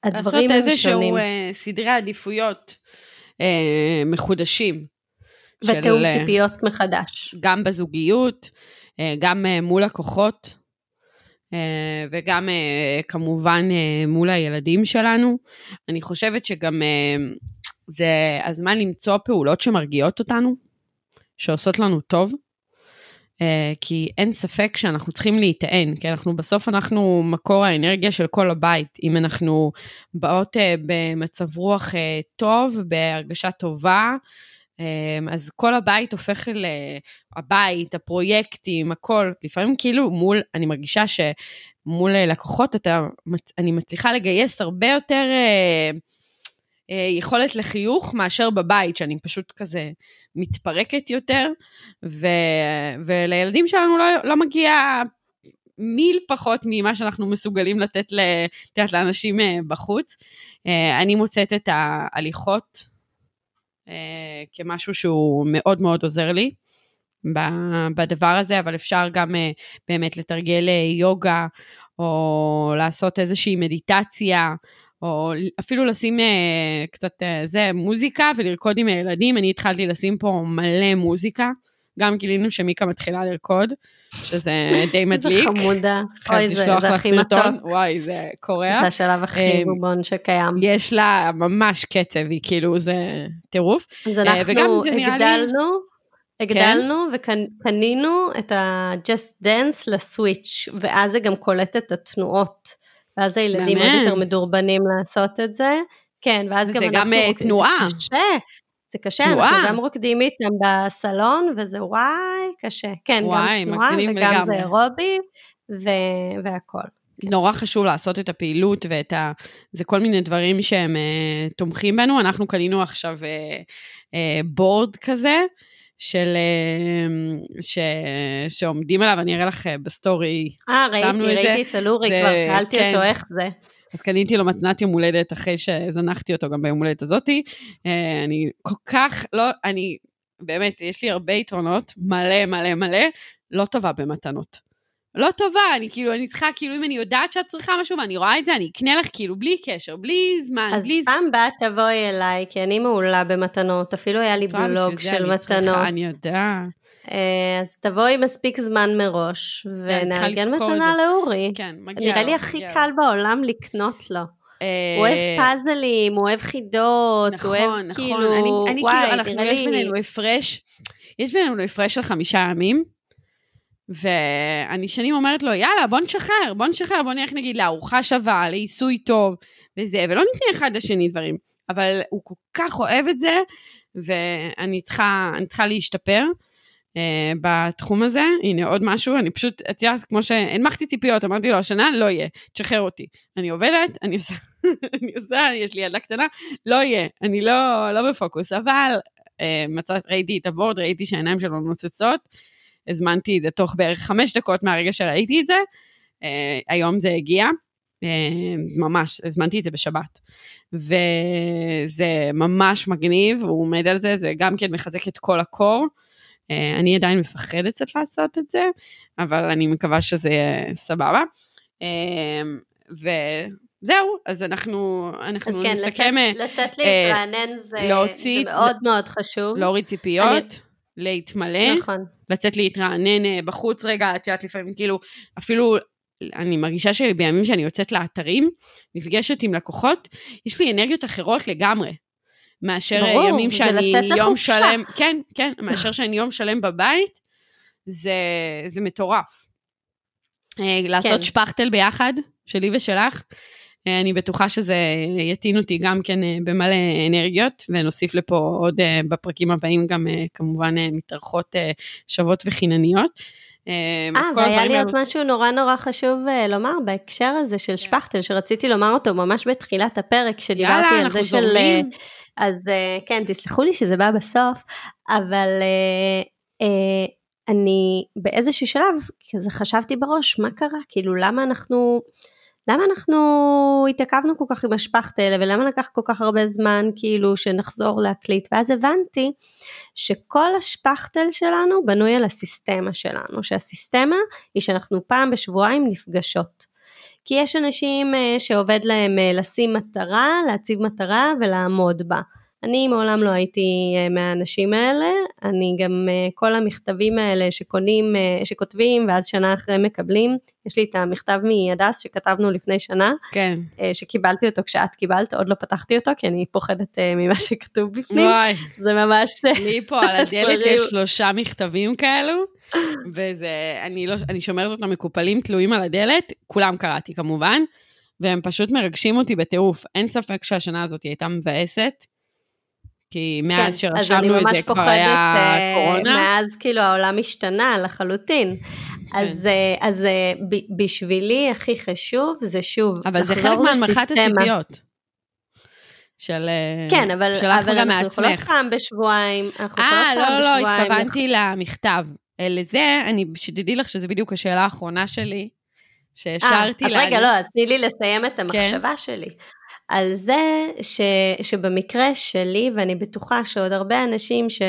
Speaker 2: הדברים
Speaker 3: לעשות
Speaker 2: הם שונים.
Speaker 3: איזשהו אה, סדרי עדיפויות אה, מחודשים.
Speaker 2: ותיאום
Speaker 3: אה,
Speaker 2: ציפיות מחדש.
Speaker 3: גם בזוגיות, אה, גם אה, מול לקוחות, וגם אה, כמובן אה, מול הילדים שלנו. אני חושבת שגם אה, זה הזמן למצוא פעולות שמרגיעות אותנו, שעושות לנו טוב. אה, כי אין ספק שאנחנו צריכים להיטען, כי אנחנו בסוף אנחנו מקור האנרגיה של כל הבית. אם אנחנו באות אה, במצב רוח אה, טוב, בהרגשה טובה, אה, אז כל הבית הופך ל... הבית, הפרויקטים, הכל. לפעמים כאילו מול, אני מרגישה שמול אה, לקוחות אתה, אני מצליחה לגייס הרבה יותר אה, אה, יכולת לחיוך מאשר בבית, שאני פשוט כזה מתפרקת יותר, ו, ולילדים שלנו לא, לא מגיע מיל פחות ממה שאנחנו מסוגלים לתת לאנשים בחוץ. אני מוצאת את ההליכות כמשהו שהוא מאוד מאוד עוזר לי. בדבר הזה, אבל אפשר גם אה, באמת לתרגל אה, יוגה, או לעשות איזושהי מדיטציה, או אפילו לשים אה, קצת אה, זה, מוזיקה ולרקוד עם הילדים. אני התחלתי לשים פה מלא מוזיקה. גם גילינו שמיקה מתחילה לרקוד, שזה די מדליק.
Speaker 2: איזה חמודה. אוי, זה זה הכי מתוק.
Speaker 3: וואי, זה קורע.
Speaker 2: זה השלב הכי
Speaker 3: אה,
Speaker 2: בובון שקיים.
Speaker 3: יש לה ממש קצב, היא כאילו, זה טירוף.
Speaker 2: אז
Speaker 3: אה,
Speaker 2: אנחנו
Speaker 3: זה
Speaker 2: הגדלנו, הגדלנו וקנינו את ה-Just Dance לסוויץ', ואז זה גם קולט את התנועות. ואז הילדים עוד. יותר מדורבנים לעשות את זה. כן, ואז גם
Speaker 3: גם,
Speaker 2: אנחנו...
Speaker 3: אה,
Speaker 2: רוק-
Speaker 3: תנועה.
Speaker 2: זה קשה, זה קשה,
Speaker 3: תנועה.
Speaker 2: אנחנו גם רוקדים איתם בסלון, וזה וואי, קשה. כן,
Speaker 3: וואי,
Speaker 2: גם תנועה וגם
Speaker 3: לגמרי.
Speaker 2: זה אירובי, ו- והכל.
Speaker 3: נורא חשוב לעשות את הפעילות ואת ה... זה כל מיני דברים שהם אה, תומכים בנו. אנחנו קנינו עכשיו אה, אה, board כזה, של... אה, ש, שעומדים עליו, אני אראה לך אה, ב
Speaker 2: story.
Speaker 3: אה,
Speaker 2: ראיתי,
Speaker 3: את.
Speaker 2: ראיתי אצל אורי
Speaker 3: זה-
Speaker 2: כבר, שאלתי
Speaker 3: כן.
Speaker 2: אותו איך זה.
Speaker 3: אז קניתי לו מתנת יום הולדת אחרי שזנחתי אותו גם ביום הולדת הזאתי. אה, אני כל כך לא, אני, באמת, יש לי הרבה יתרונות, מלא מלא מלא, לא טובה במתנות. לא טובה, אני כאילו, אני צריכה, כאילו, אם אני יודעת שאת צריכה משהו ואני רואה את זה, אני אקנה לך כאילו בלי קשר, בלי זמן,
Speaker 2: אז
Speaker 3: בלי...
Speaker 2: פעם באה תבואי אליי, כי אני מעולה במתנות, אפילו היה לי בלוג של
Speaker 3: אני צריכה,
Speaker 2: מתנות.
Speaker 3: אני יודעת.
Speaker 2: אה, אז תבואי מספיק זמן מראש, ונארגן
Speaker 3: לזכור את
Speaker 2: מתנה. לאורי.
Speaker 3: כן, מגיע
Speaker 2: נראה
Speaker 3: לו,
Speaker 2: לי הכי קל. בעולם לקנות לו.
Speaker 3: אה,
Speaker 2: הוא אוהב פאזלים, הוא אוהב חידות, הוא אוהב
Speaker 3: נכון, נכון.
Speaker 2: כאילו,
Speaker 3: אני, אני
Speaker 2: וואי,
Speaker 3: כאילו, אנחנו,
Speaker 2: נראה
Speaker 3: יש. בינינו הפרש, יש בינינו הפרש של חמישה ימים, ואני שנים אומרת לו, יאללה, בוא נשחרר, בוא נשחרר, בוא נלך נגיד לארוחה שווה, לעיסוי טוב, וזה, ולא נתנה אחד לשני דברים. אבל הוא כל כך אוהב את זה, ואני צריכה, צריכה להשתפר. Uh, בתחום הזה, הנה עוד משהו, אני פשוט, את יודעת, כמו שהנמכתי ציפיות, אמרתי לו, השנה לא יהיה, תשחרר אותי. אני עובדת, אני עושה, אני עושה, יש לי ילדה קטנה, לא יהיה, אני לא, לא בפוקוס, אבל uh, מצאת, ראיתי את הבורד, ראיתי שהעיניים שלו נוצצות, הזמנתי את זה תוך בערך חמש דקות מהרגע שראיתי את זה, uh, היום זה הגיע, uh, ממש, הזמנתי את זה בשבת. וזה ממש מגניב, הוא עומד על זה, זה גם כן מחזק את כל הקור. Uh, אני עדיין מפחדת קצת לעשות את זה, אבל אני מקווה שזה יהיה סבבה. Uh, וזהו, אז אנחנו, אנחנו
Speaker 2: אז כן,
Speaker 3: נסכם,
Speaker 2: לצאת,
Speaker 3: אה,
Speaker 2: לצאת
Speaker 3: אה,
Speaker 2: להתרענן זה,
Speaker 3: להוציא-
Speaker 2: זה מאוד מאוד חשוב.
Speaker 3: להוריד ציפיות, להתמלא,
Speaker 2: נכון.
Speaker 3: לצאת להתרענן אה, בחוץ רגע, את יודעת לפעמים כאילו, אפילו אני מרגישה שבימים שאני יוצאת לאתרים, נפגשת עם לקוחות, יש לי אנרגיות אחרות לגמרי. מאשר אה,
Speaker 2: ברור,
Speaker 3: ימים שאני יום
Speaker 2: לחופשה.
Speaker 3: שלם, כן, כן, מאשר שאני יום שלם בבית, זה, זה מטורף. אה, לעשות
Speaker 2: כן.
Speaker 3: שפכטל ביחד, שלי ושלך, אה, אני בטוחה שזה יטעין אותי גם כן במלא אנרגיות, ונוסיף לפה עוד בפרקים הבאים גם כמובן מתארחות שוות וחינניות. אה,
Speaker 2: והיה לי עוד משהו נורא נורא חשוב לומר בהקשר הזה של שפכטל, שרציתי לומר אותו ממש בתחילת הפרק, שדיברתי
Speaker 3: יאללה,
Speaker 2: על
Speaker 3: אנחנו
Speaker 2: זה של... אה,
Speaker 3: זורמים.
Speaker 2: אז אה, כן, תסלחו לי שזה בא בסוף, אבל אה, אה, אני באיזשהו שלב, כזה חשבתי בראש, מה קרה? כאילו, למה אנחנו... למה אנחנו התעכבנו כל כך עם השפכטל ולמה לקח כל כך הרבה זמן כאילו שנחזור להקליט ואז הבנתי שכל השפכטל שלנו בנוי על הסיסטמה שלנו שהסיסטמה היא שאנחנו פעם בשבועיים נפגשות כי יש אנשים אה, שעובד להם אה, לשים מטרה, להציב מטרה ולעמוד בה. אני מעולם לא הייתי אה, מהאנשים האלה, אני גם אה, כל המכתבים האלה שקונים, אה, שכותבים ואז שנה אחרי מקבלים, יש לי את המכתב מהדס שכתבנו לפני שנה,
Speaker 3: כן.
Speaker 2: שקיבלתי אותו כשאת קיבלת, עוד לא פתחתי אותו כי אני פוחדת ממה שכתוב בפנים,
Speaker 3: וואי,
Speaker 2: זה ממש...
Speaker 3: לי פה על הדלת. יש שלושה מכתבים כאלו, וזה, אני לא, אני שומרת אותם מקופלים תלויים על הדלת, כולם קראתי כמובן, והם פשוט מרגשים אותי בטירוף. אין ספק שהשנה הזאת הייתה מבאסת, כי מאז
Speaker 2: כן, אז אני
Speaker 3: שרשמנו את
Speaker 2: ממש
Speaker 3: זה כבר
Speaker 2: פוחדת,
Speaker 3: היה
Speaker 2: אה,
Speaker 3: קורונה.
Speaker 2: מאז כאילו העולם השתנה לחלוטין.
Speaker 3: כן.
Speaker 2: אז, אה, אז אה, ב- בשבילי הכי חשוב זה שוב,
Speaker 3: אבל זה חלק מהנמכת. הציפיות. של... אה,
Speaker 2: כן, אבל, אבל אנחנו יכולות
Speaker 3: מעצמך.
Speaker 2: פעם בשבועיים, אנחנו יכולות
Speaker 3: אה,
Speaker 2: פעם
Speaker 3: לא, לא,
Speaker 2: בשבועיים.
Speaker 3: התכוונתי למכתב. אה, לזה, אני, שתדעי לך שזה בדיוק השאלה האחרונה שלי,
Speaker 2: אה,
Speaker 3: שהשארתי
Speaker 2: אז
Speaker 3: לה.
Speaker 2: רגע, לא, אז תני לי לסיים את
Speaker 3: כן.
Speaker 2: המחשבה שלי. על זה ש, שבמקרה שלי, ואני בטוחה שעוד הרבה אנשים ש,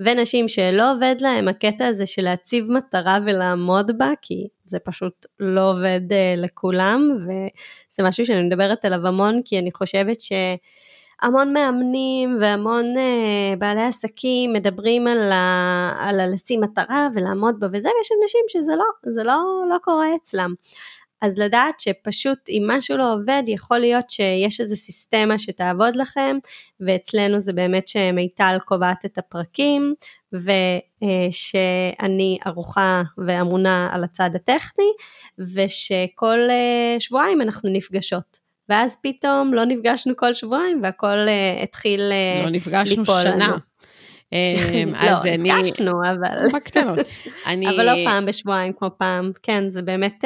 Speaker 2: ונשים שלא עובד להם הקטע הזה של להציב מטרה ולעמוד בה, כי זה פשוט לא עובד uh, לכולם, וזה משהו שאני מדברת עליו המון, כי אני חושבת שהמון מאמנים והמון uh, בעלי עסקים מדברים על, ה, על לשים מטרה ולעמוד בה וזה, ויש אנשים שזה לא, זה לא, לא קורה אצלם. אז לדעת שפשוט אם משהו לא עובד, יכול להיות שיש איזו סיסטמה שתעבוד לכם, ואצלנו זה באמת שמיטל קובעת את הפרקים, ושאני ערוכה ואמונה על הצד הטכני, ושכל אה, שבועיים אנחנו נפגשות. ואז פתאום לא נפגשנו כל שבועיים והכל אה, התחיל אה,
Speaker 3: לא נפגשנו
Speaker 2: ליפול
Speaker 3: שנה.
Speaker 2: לנו.
Speaker 3: אמ,
Speaker 2: לא,
Speaker 3: אז אני...
Speaker 2: נפגשנו, אבל...
Speaker 3: בקטנות.
Speaker 2: אבל לא פעם בשבועיים כמו פעם, כן, זה באמת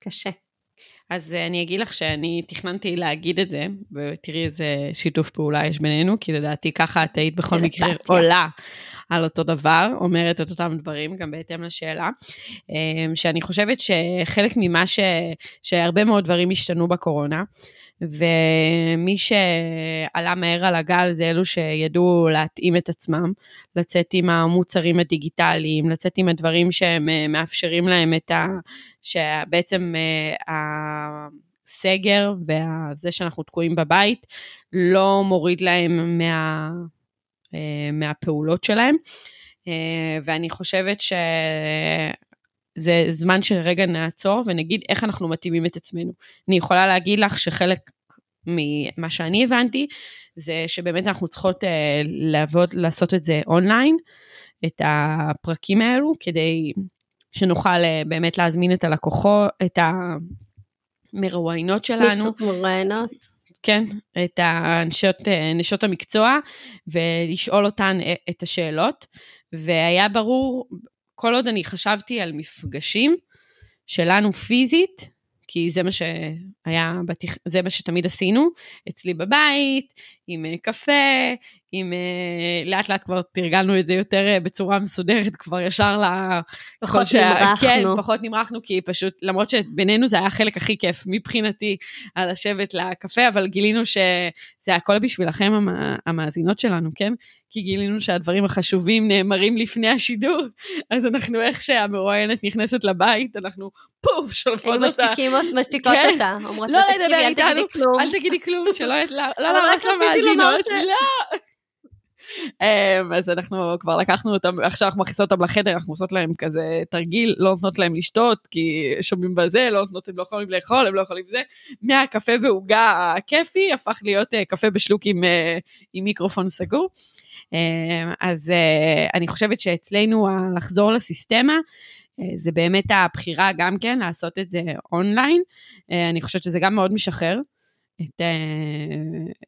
Speaker 2: קשה.
Speaker 3: אז אה, אני אגיד לך שאני תכננתי להגיד את זה, ותראי איזה שיתוף פעולה יש בינינו, כי לדעתי ככה את היית בכל מקרה. עולה על אותו דבר, אומרת את אותם דברים, גם בהתאם לשאלה, אה, שאני חושבת שחלק ממה ש... שהרבה מאוד דברים השתנו בקורונה, ומי שעלה מהר על הגל זה אלו שידעו להתאים את עצמם, לצאת עם המוצרים הדיגיטליים, לצאת עם הדברים שהם אה, מאפשרים להם את ה... שבעצם אה, הסגר וזה שאנחנו תקועים בבית לא מוריד להם מה, אה, מהפעולות שלהם. ואני חושבת ש... זה זמן שרגע נעצור ונגיד איך אנחנו מתאימים את עצמנו. אני יכולה להגיד לך שחלק ממה שאני הבנתי, זה שבאמת אנחנו צריכות uh, לעבוד, לעשות את זה אונליין, את הפרקים האלו, כדי שנוכל uh, באמת להזמין את הלקוחות, את המרואיינות שלנו.
Speaker 2: מרואיינות.
Speaker 3: כן, את הנשות, אה, נשות המקצוע, ולשאול אותן את השאלות. והיה ברור כל עוד אני חשבתי על מפגשים שלנו פיזית, כי זה מה שהיה, בתכ... זה מה שתמיד עשינו, אצלי בבית, עם אה, קפה, עם אה, לאט לאט כבר תרגלנו את זה יותר אה, בצורה מסודרת, כבר ישר ל...
Speaker 2: פחות נמרחנו.
Speaker 3: כן, פחות נמרחנו, כי פשוט, למרות שבינינו זה היה החלק הכי כיף מבחינתי, על לשבת לקפה, אבל גילינו שזה הכל בשבילכם המאזינות שלנו, כן? כי גילינו שהדברים החשובים נאמרים לפני השידור, אז אנחנו איך שהמרואיינת נכנסת לבית, אנחנו פוף, שולפות אותה.
Speaker 2: משתיקים, משתיקות כן. אותה.
Speaker 3: אומרות לא לדבר איתנו, אל תגידי כלום, שלא להרוס למאזינות. לא. אמ, אז אנחנו כבר לקחנו אותם, עכשיו אנחנו מכניסות אותם לחדר, אנחנו עושות להם כזה תרגיל, לא נותנות להם לשתות, כי שומעים בזה, לא נותנות, הם לא יכולים לאכול, הם לא יכולים זה. מהקפה ועוגה הכיפי הפך להיות אה, קפה בשלוק עם, אה, עם מיקרופון סגור. אמ, אז אה, אני חושבת שאצלנו לחזור לסיסטמה, זה באמת הבחירה גם כן לעשות את זה אונליין. אני חושבת שזה גם מאוד משחרר. את,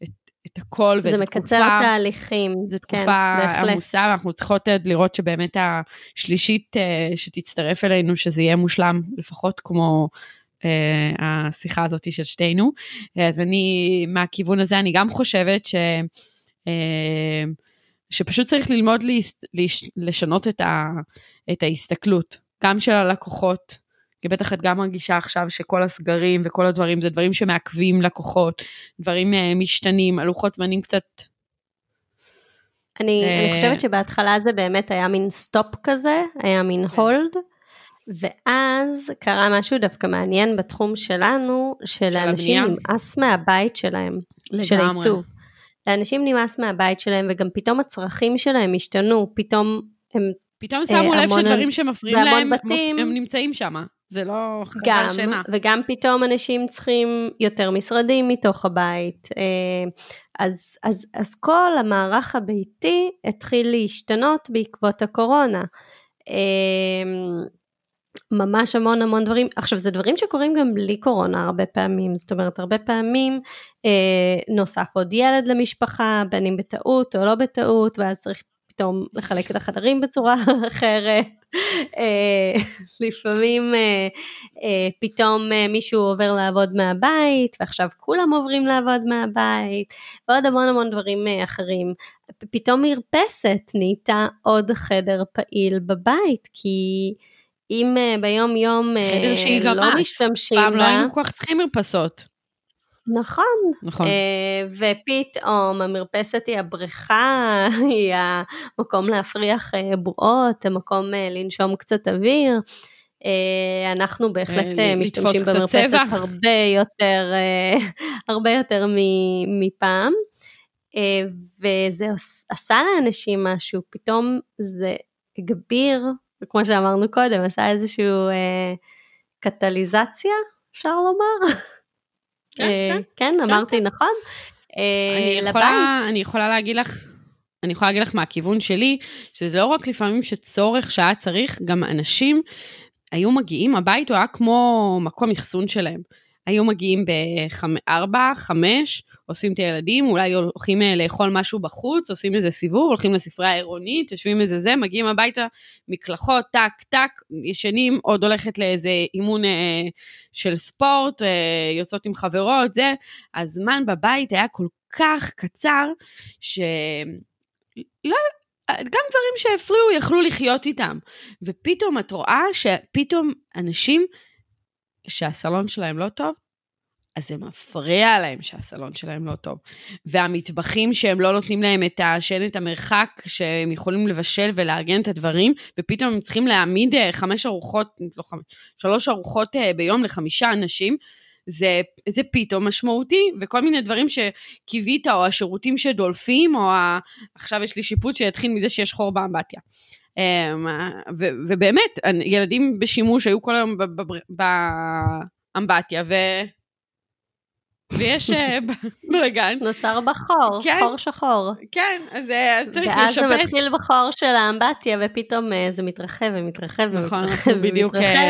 Speaker 3: את את הכל,
Speaker 2: וזו תקופה... זה מקצר תהליכים,
Speaker 3: זו כן, תקופה כן, עמוסה, ואנחנו צריכות לראות שבאמת השלישית uh, שתצטרף אלינו, שזה יהיה מושלם, לפחות כמו uh, השיחה הזאת של שתינו. אז אני, מהכיוון הזה, אני גם חושבת ש... שפשוט צריך ללמוד להס, לשנות את, ה, את ההסתכלות, גם של הלקוחות, כי בטח את גם מרגישה עכשיו שכל הסגרים וכל הדברים זה דברים שמעכבים לקוחות, דברים uh, משתנים, הלוחות זמנים קצת...
Speaker 2: אני, uh... אני חושבת שבהתחלה זה באמת היה מין stop כזה, היה מין hold, כן. ואז קרה משהו דווקא מעניין בתחום שלנו, שלאנשים של נמאס מהבית שלהם, לגמרי. של העיצוב. לאנשים נמאס מהבית שלהם וגם פתאום הצרכים שלהם השתנו, פתאום הם...
Speaker 3: פתאום שמו אה, לב שדברים שמפריעים להם, בתים, הם נמצאים שם. זה לא
Speaker 2: חדר שינה. וגם פתאום אנשים צריכים יותר משרדים מתוך הבית. אה, אז, אז, אז כל המערך הביתי התחיל להשתנות בעקבות הקורונה. אה, ממש המון המון דברים, עכשיו זה דברים שקורים גם בלי קורונה הרבה פעמים, זאת אומרת הרבה פעמים אה, נוסף עוד ילד למשפחה, בין אם בטעות או לא בטעות, ואז צריך פתאום לחלק את החדרים בצורה אחרת. אה, לפעמים אה, אה, פתאום מישהו עובר לעבוד מהבית, ועכשיו כולם עוברים לעבוד מהבית, ועוד המון המון דברים אחרים. פתאום מרפסת נהייתה עוד חדר פעיל בבית, כי אם ביום יום לא משתמשים בה...
Speaker 3: פעם לא היינו כל כך צריכים מרפסות.
Speaker 2: נכון. נכון. Uh, ופתאום המרפסת היא הבריכה, היא המקום להפריח uh, בועות, המקום uh, לנשום קצת אוויר. אנחנו בהחלט משתמשים במרפסת הרבה יותר, הרבה יותר מפעם. וזה עשה לאנשים משהו, פתאום זה הגביר, כמו שאמרנו קודם, עשה איזושהי קטליזציה, אפשר לומר.
Speaker 3: כן, אה, כן,
Speaker 2: כן, אמרתי כן. נכון.
Speaker 3: אני אה, אני יכולה להגיד לך, אני יכולה להגיד לך מהכיוון שלי, שזה לא רק לפעמים שצורך שהיה צריך, גם אנשים היו מגיעים, הבית הוא היה כמו מקום אחסון שלהם. היו מגיעים בארבע, חמש, אוספים את הילדים, אולי הולכים אה, לאכול משהו בחוץ, עושים איזה סיבוב, הולכים לספרייה העירונית, יושבים איזה זה, מגיעים הביתה, מקלחות, טק, טק, ישנים, עוד הולכת לאיזה אימון אה, של ספורט, אה, יוצאות עם חברות, זה. הזמן בבית היה כל כך קצר, שלא... גם דברים שהפריעו יכלו לחיות איתם. ופתאום את רואה שפתאום אנשים שהסלון שלהם לא טוב, אז זה מפריע להם שהסלון שלהם לא טוב. והמטבחים שהם לא נותנים להם את השן, את המרחק, שהם יכולים לבשל ולארגן את הדברים, ופתאום הם צריכים להעמיד אה, חמש ארוחות, לא חמש, שלוש ארוחות אה, ביום לחמישה אנשים, זה, זה פתאום משמעותי, וכל מיני דברים שקיווית, או השירותים שדולפים, או ה... עכשיו יש לי שיפוט שיתחיל מזה שיש חור באמבטיה. אמ, ו- ובאמת, ילדים בשימוש היו כל היום באמבטיה, ו... ויש אה, בלאגן.
Speaker 2: נוצר בחור, כן, חור שחור.
Speaker 3: כן, אז אה, צריך לשפץ.
Speaker 2: ואז זה מתחיל בחור של האמבטיה, ופתאום אה, זה מתרחב ומתרחב נכון, ומתרחב
Speaker 3: בדיוק ומתרחב,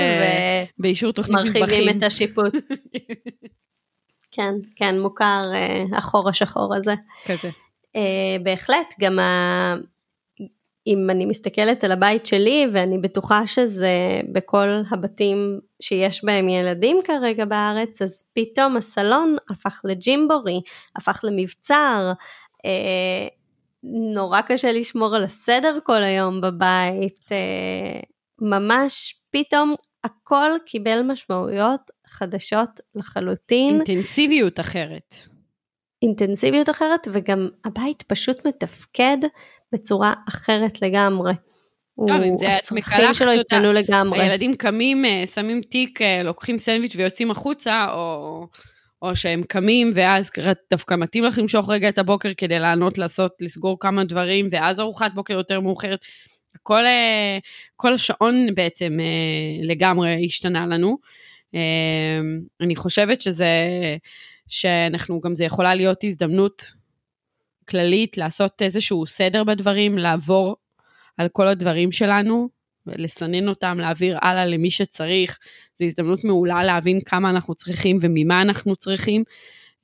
Speaker 3: באישור תוכנית מטבחים.
Speaker 2: מרחיבים את השיפוט. כן, כן, מוכר החור השחור הזה.
Speaker 3: כזה.
Speaker 2: בהחלט, גם ה... אם אני מסתכלת על הבית שלי, ואני בטוחה שזה בכל הבתים שיש בהם ילדים כרגע בארץ, אז פתאום הסלון הפך לג'ימבורי, הפך למבצר, אה, נורא קשה לשמור על הסדר כל היום בבית, אה, ממש פתאום הכל קיבל משמעויות חדשות לחלוטין.
Speaker 3: אינטנסיביות אחרת.
Speaker 2: אינטנסיביות אחרת וגם הבית פשוט מתפקד בצורה אחרת לגמרי.
Speaker 3: טוב, אם זה עצמי
Speaker 2: הצרכים שלו התפנו לגמרי.
Speaker 3: הילדים קמים, אה, שמים תיק, אה, לוקחים סנדוויץ' ויוצאים החוצה, או, או שהם קמים ואז דווקא מתאים לך למשוך רגע את הבוקר כדי לענות, לעשות, לסגור כמה דברים, ואז ארוחת בוקר יותר מאוחרת. כל, אה, כל השעון בעצם לגמרי השתנה לנו. אני חושבת שזה, שאנחנו גם, זה יכולה להיות הזדמנות כללית לעשות איזשהו סדר בדברים, לעבור על כל הדברים שלנו, לסנן אותם, להעביר הלאה למי שצריך. זו הזדמנות מעולה להבין כמה אנחנו צריכים וממה אנחנו צריכים,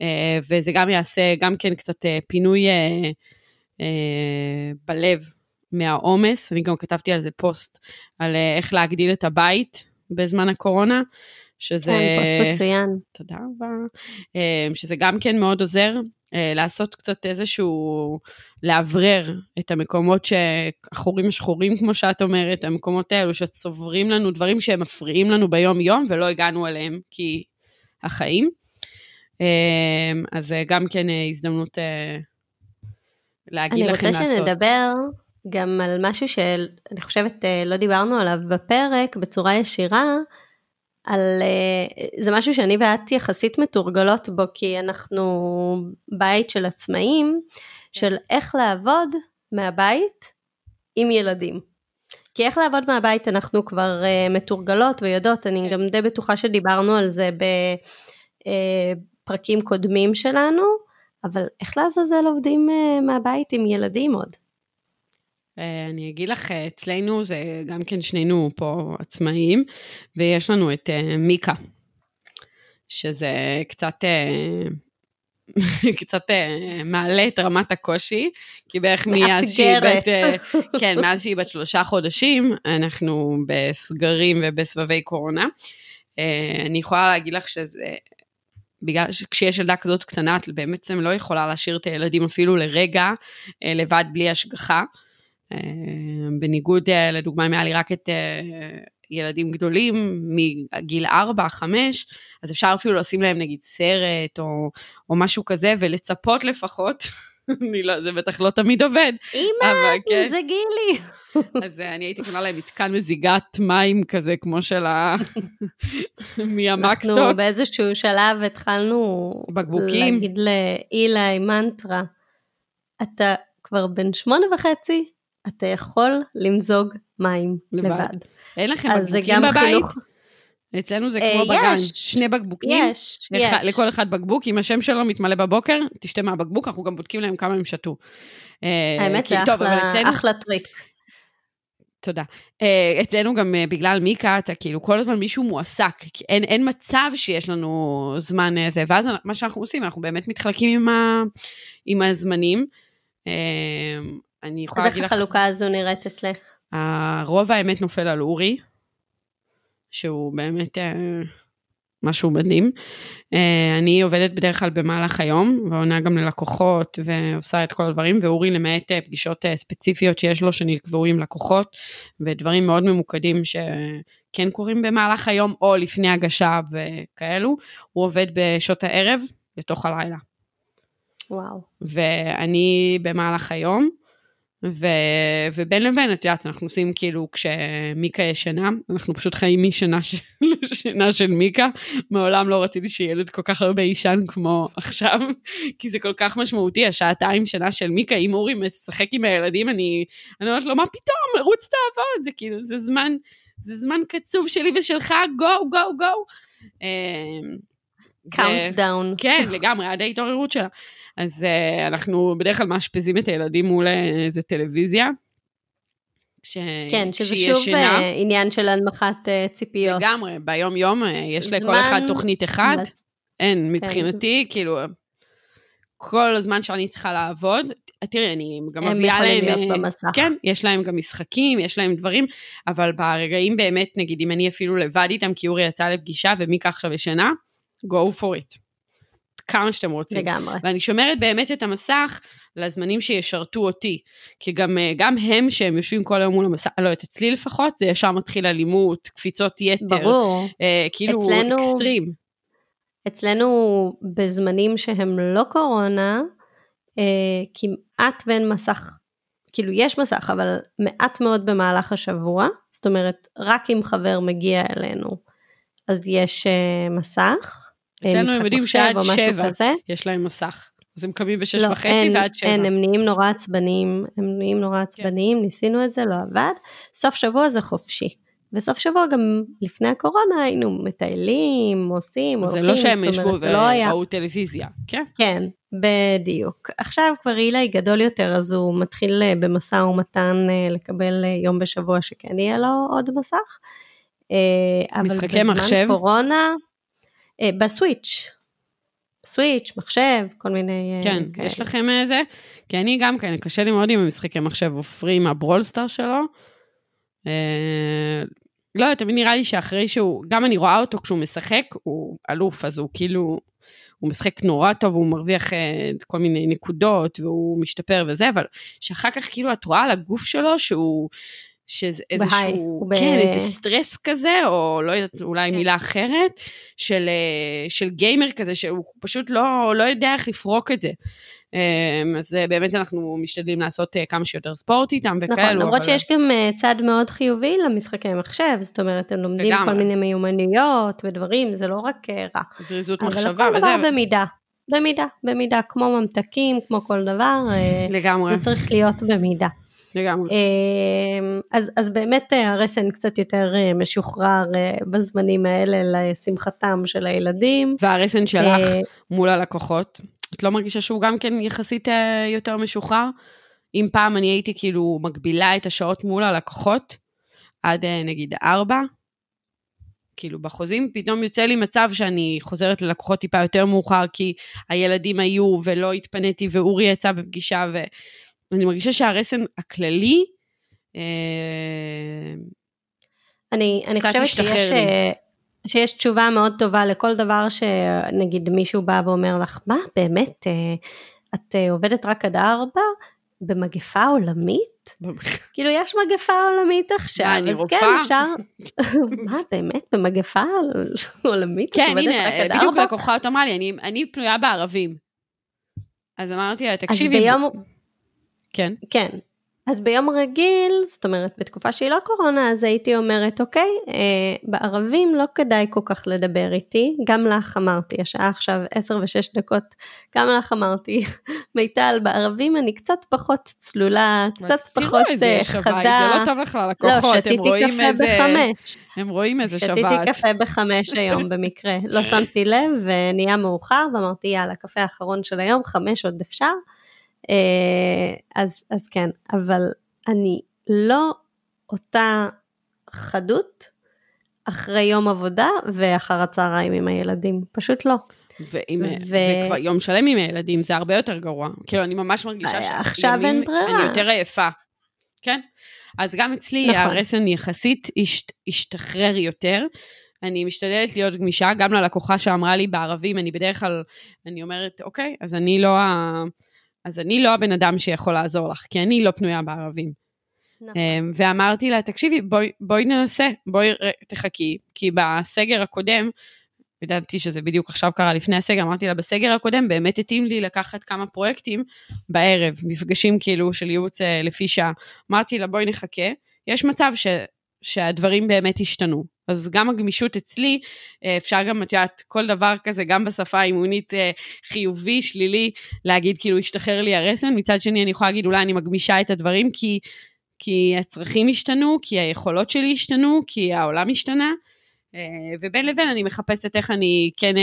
Speaker 3: אה, וזה גם יעשה גם כן קצת אה, פינוי אה, בלב מהעומס. אני גם כתבתי על זה פוסט, על איך להגדיל את הבית בזמן הקורונה. שזה...
Speaker 2: כן, פוסט מצוין.
Speaker 3: תודה רבה. שזה גם כן מאוד עוזר, לעשות קצת איזשהו, לאוורר את המקומות שהחורים השחורים, כמו שאת אומרת, המקומות האלו שצוברים לנו דברים שהם מפריעים לנו ביום-יום ולא הגענו אליהם כי החיים. אה, אז גם כן אה, הזדמנות להגיד לכם לעשות.
Speaker 2: אני רוצה שנדבר גם על משהו שאני חושבת לא דיברנו עליו בפרק בצורה ישירה, על, אה, זה משהו שאני ואת יחסית מתורגלות בו, כי אנחנו בית של עצמאים, של איך לעבוד מהבית עם ילדים. כי איך לעבוד מהבית אנחנו כבר uh, מתורגלות ויודעות, אני כן. גם די בטוחה שדיברנו על זה בפרקים אה, קודמים שלנו, אבל איך לעזאזל עובדים uh, מהבית עם ילדים עוד?
Speaker 3: אה, אני אגיד לך, אצלנו זה גם כן שנינו פה עצמאים, ויש לנו את uh, מיקה, שזה קצת, uh, קצת מעלה את רמת הקושי, כי בערך מאז שהיא בת, כן, מאז שהיא בת שלושה חודשים, אנחנו בסגרים ובסבבי קורונה. אני יכולה להגיד לך שזה בגלל שכשיש ילדה כזאת קטנה, את בעצם לא יכולה להשאיר את הילדים אפילו לרגע לבד בלי השגחה. אה, בניגוד אה, לדוגמה אם היה לי רק את אה, ילדים גדולים מגיל 4-5, אז אפשר אפילו לשים להם נגיד סרט או, או משהו כזה ולצפות לפחות. אני לא, זה בטח לא תמיד עובד.
Speaker 2: אמא, כן. זה גילי.
Speaker 3: אז אני הייתי קונה להם מתקן מזיגת מים כזה, כמו של ה... מהמקס סטוק.
Speaker 2: אנחנו באיזשהו שלב התחלנו...
Speaker 3: בקבוקים.
Speaker 2: להגיד לאילי מנטרה, אתה כבר בן שמונה וחצי, אתה יכול למזוג מים לבד. לבד.
Speaker 3: אין לכם בקבוקים בבית? חינוך... אצלנו זה כמו בגן, שני בקבוקים,
Speaker 2: יש, יש.
Speaker 3: לכל אחד בקבוק, אם השם שלו מתמלא בבוקר, תשתה מהבקבוק, אנחנו גם בודקים להם כמה הם שתו.
Speaker 2: אה, האמת זה אחלה, אצלנו... אחלה טריק.
Speaker 3: תודה. Uh, אצלנו גם בגלל מיקה, אתה כאילו כל הזמן מישהו מועסק, אין, אין מצב שיש לנו זמן זה, ואז מה שאנחנו עושים, אנחנו באמת מתחלקים עם, ה, עם הזמנים. אני יכולה להגיד לך...
Speaker 2: איך החלוקה הזו נראית אצלך?
Speaker 3: הרוב האמת נופל על אורי, שהוא באמת אה, משהו מדהים. אה, אני עובדת בדרך כלל במהלך היום, ועונה גם ללקוחות ועושה את כל הדברים, ואורי למעט אה, פגישות ספציפיות שיש לו שנקבעו עם לקוחות, ודברים מאוד ממוקדים ש... כן קורים במהלך היום או לפני הגשה וכאלו, הוא עובד בשעות הערב לתוך הלילה.
Speaker 2: וואו.
Speaker 3: ואני במהלך היום, ו... ובין לבין, את יודעת, אנחנו עושים כאילו, כשמיקה ישנה, אנחנו פשוט חיים משנה של, שינה של מיקה. מעולם לא רציתי שילד כל כך הרבה יישן כמו עכשיו, כי זה כל כך משמעותי, השעתיים שינה של מיקה, אם אורי משחק עם הילדים, אני, אני אומרת לו, מה פתאום, לרוץ תעבוד, זה כאילו, זה זמן, זה זמן קצוב שלי ושלך, גו, גו, גו.
Speaker 2: countdown.
Speaker 3: כן, לגמרי, עד ההתעוררות שלה. אז uh, אנחנו בדרך כלל מאשפזים את הילדים מול איזה טלוויזיה.
Speaker 2: ש... כן, שזה שוב שינה. אה, עניין של הנמכת ציפיות.
Speaker 3: לגמרי, ביום יום יש לכל אחד תוכנית אחת. אין, כן. מבחינתי, כן. כאילו, כל הזמן שאני צריכה לעבוד, תראי, אני גם מביאה להם...
Speaker 2: הם יכולים להיות במסך.
Speaker 3: כן, יש להם גם משחקים, יש להם דברים, אבל ברגעים באמת, נגיד, אם אני אפילו לבד איתם, כי אורי יצא לפגישה ומיקה עכשיו ישנה, go for it. כמה שאתם רוצים.
Speaker 2: לגמרי.
Speaker 3: ואני שומרת באמת את המסך לזמנים שישרתו אותי. כי גם, אה, גם הם שהם יושבים כל היום מול המסך, לא יודעת, אצלי לפחות, זה ישר מתחיל אלימות, קפיצות יתר.
Speaker 2: ברור.
Speaker 3: אה, כאילו אצלנו, אקסטרים.
Speaker 2: אצלנו בזמנים שהם לא קורונה, אה, כמעט ואין מסך, כאילו יש מסך, אבל מעט מאוד במהלך השבוע. זאת אומרת, רק אם חבר מגיע אלינו, אז יש אה, מסך.
Speaker 3: אצלנו הם יודעים שעד שבע יש להם מסך. אז הם קמים בשש לא, וחצי אין, ועד שבע.
Speaker 2: אין, הם נהיים נורא עצבניים, הם נהיים נורא כן. עצבניים, כן. ניסינו את זה, לא עבד. סוף שבוע זה חופשי. בסוף שבוע גם לפני הקורונה היינו מטיילים, עושים,
Speaker 3: הולכים, זה לא שהם ישבו לא וראו טלוויזיה, כן?
Speaker 2: כן, בדיוק. עכשיו כבר אילי גדול יותר, אז הוא מתחיל אה, במשא ומתן אה, לקבל אה, יום בשבוע שכן יהיה לו עוד מסך.
Speaker 3: משחקי מחשב? אבל בזמן
Speaker 2: קורונה, בסוויץ', סוויץ', מחשב, כל מיני...
Speaker 3: אה, כן, כאלה. יש לכם איזה? כי אני גם כן, קשה לי מאוד עם המשחקי מחשב, עופרי הברולסטאר שלו. אה, לא תמיד נראה לי שאחרי שהוא, גם אני רואה אותו כשהוא משחק, הוא אלוף, אז הוא כאילו, הוא משחק נורא טוב, הוא מרוויח אה, כל מיני נקודות, והוא משתפר וזה, אבל שאחר כך כאילו את רואה על הגוף שלו שהוא... שזה איזשהו, בהי, כן, ב... איזה סטרס כזה, או לא יודעת, אולי כן. מילה אחרת, של, אה, של גיימר כזה, שהוא פשוט לא, לא יודע איך לפרוק את זה. אמ, אז אה, באמת אנחנו משתדלים לעשות אה, כמה שיותר ספורט איתם וכאלו.
Speaker 2: נכון, למרות אבל... שיש גם צד מאוד חיובי למשחקי מחשב, זאת אומרת, הם לומדים לגמרי. כל מיני מיומנויות ודברים, זה לא רק רע.
Speaker 3: זריזות מחשבה.
Speaker 2: אבל הכל דבר במידה. במידה, במידה, כמו ממתקים, כמו כל דבר.
Speaker 3: לגמרי.
Speaker 2: זה צריך להיות במידה.
Speaker 3: לגמרי.
Speaker 2: אמ, אז, אז באמת אה, הרסן קצת יותר אה, משוחרר אה, בזמנים האלה לשמחתם של הילדים.
Speaker 3: והרסן שלך מול הלקוחות, את לא מרגישה שהוא גם כן יחסית יותר משוחרר? אם פעם אני הייתי כאילו מגבילה את השעות מול הלקוחות, עד נגיד ארבע, כאילו בחוזים פתאום יוצא לי מצב שאני חוזרת ללקוחות טיפה יותר מאוחר כי הילדים היו ולא התפניתי ואורי יצא בפגישה ו... אני מרגישה שהרסן הכללי, אה,
Speaker 2: אני, אני חושבת שיש, לי. אה, שיש תשובה מאוד טובה לכל דבר שנגיד מישהו בא ואומר לך, מה באמת, אה, את עובדת רק עד ארבע? במגפה עולמית? כאילו יש מגפה עולמית עכשיו,
Speaker 3: מה, אני
Speaker 2: אז
Speaker 3: רופאה?
Speaker 2: כן אפשר, מה באמת במגפה עולמית?
Speaker 3: כן הנה בדיוק לקוחה אמרה לי, אני, אני פנויה בערבים. אז אמרתי לה, תקשיבי,
Speaker 2: אז ביום,
Speaker 3: כן.
Speaker 2: כן. אז ביום רגיל, זאת אומרת בתקופה שהיא לא קורונה, אז הייתי אומרת, אוקיי, אה, בערבים לא כדאי כל כך לדבר איתי, גם לך אמרתי, השעה עכשיו 10 ו-6 דקות, גם לך אמרתי, מיטל, בערבים אני קצת פחות צלולה, קצת פחות
Speaker 3: איזה
Speaker 2: אה, חדה.
Speaker 3: זה לא טוב לך ללקוחות, לא, הם רואים איזה...
Speaker 2: שתיתי קפה בחמש.
Speaker 3: הם רואים איזה שבת.
Speaker 2: שתיתי קפה בחמש היום במקרה, לא שמתי לב ונהיה מאוחר, ואמרתי יאללה, קפה האחרון של היום, חמש עוד אפשר. אה, אז, אז כן, אבל אני לא אותה חדות אחרי יום עבודה ואחר הצהריים עם הילדים, פשוט לא.
Speaker 3: ואם ו... זה כבר יום שלם עם הילדים, זה הרבה יותר גרוע. כאילו, אני ממש מרגישה
Speaker 2: אה, עכשיו אין ברירה.
Speaker 3: אני יותר עייפה. כן? אז גם אצלי נכון. הרסן יחסית השת, השתחרר יותר. אני משתדלת להיות גמישה, גם ללקוחה שאמרה לי בערבים, אני בדרך כלל, אני אומרת, אוקיי, אז אני לא ה... אז אני לא הבן אדם שיכול לעזור לך, כי אני לא פנויה בערבים.
Speaker 2: נכון.
Speaker 3: אמ, ואמרתי לה, תקשיבי, בואי, בואי ננסה, בואי ר- תחכי, כי בסגר הקודם, ידעתי שזה בדיוק עכשיו קרה לפני הסגר, אמרתי לה, בסגר הקודם באמת התאים לי לקחת כמה פרויקטים בערב, מפגשים כאילו של ייעוץ אה, לפי שעה. אמרתי לה, בואי נחכה, יש מצב ש, שהדברים באמת השתנו. אז גם הגמישות אצלי, אה, אפשר גם, את יודעת, כל דבר כזה, גם בשפה האימונית אה, חיובי, שלילי, להגיד כאילו השתחרר לי הרסן, מצד שני אני יכולה להגיד אולי אני מגמישה את הדברים כי, כי הצרכים השתנו, כי היכולות שלי השתנו, כי העולם השתנה, אה, ובין לבין אני מחפשת איך אני כן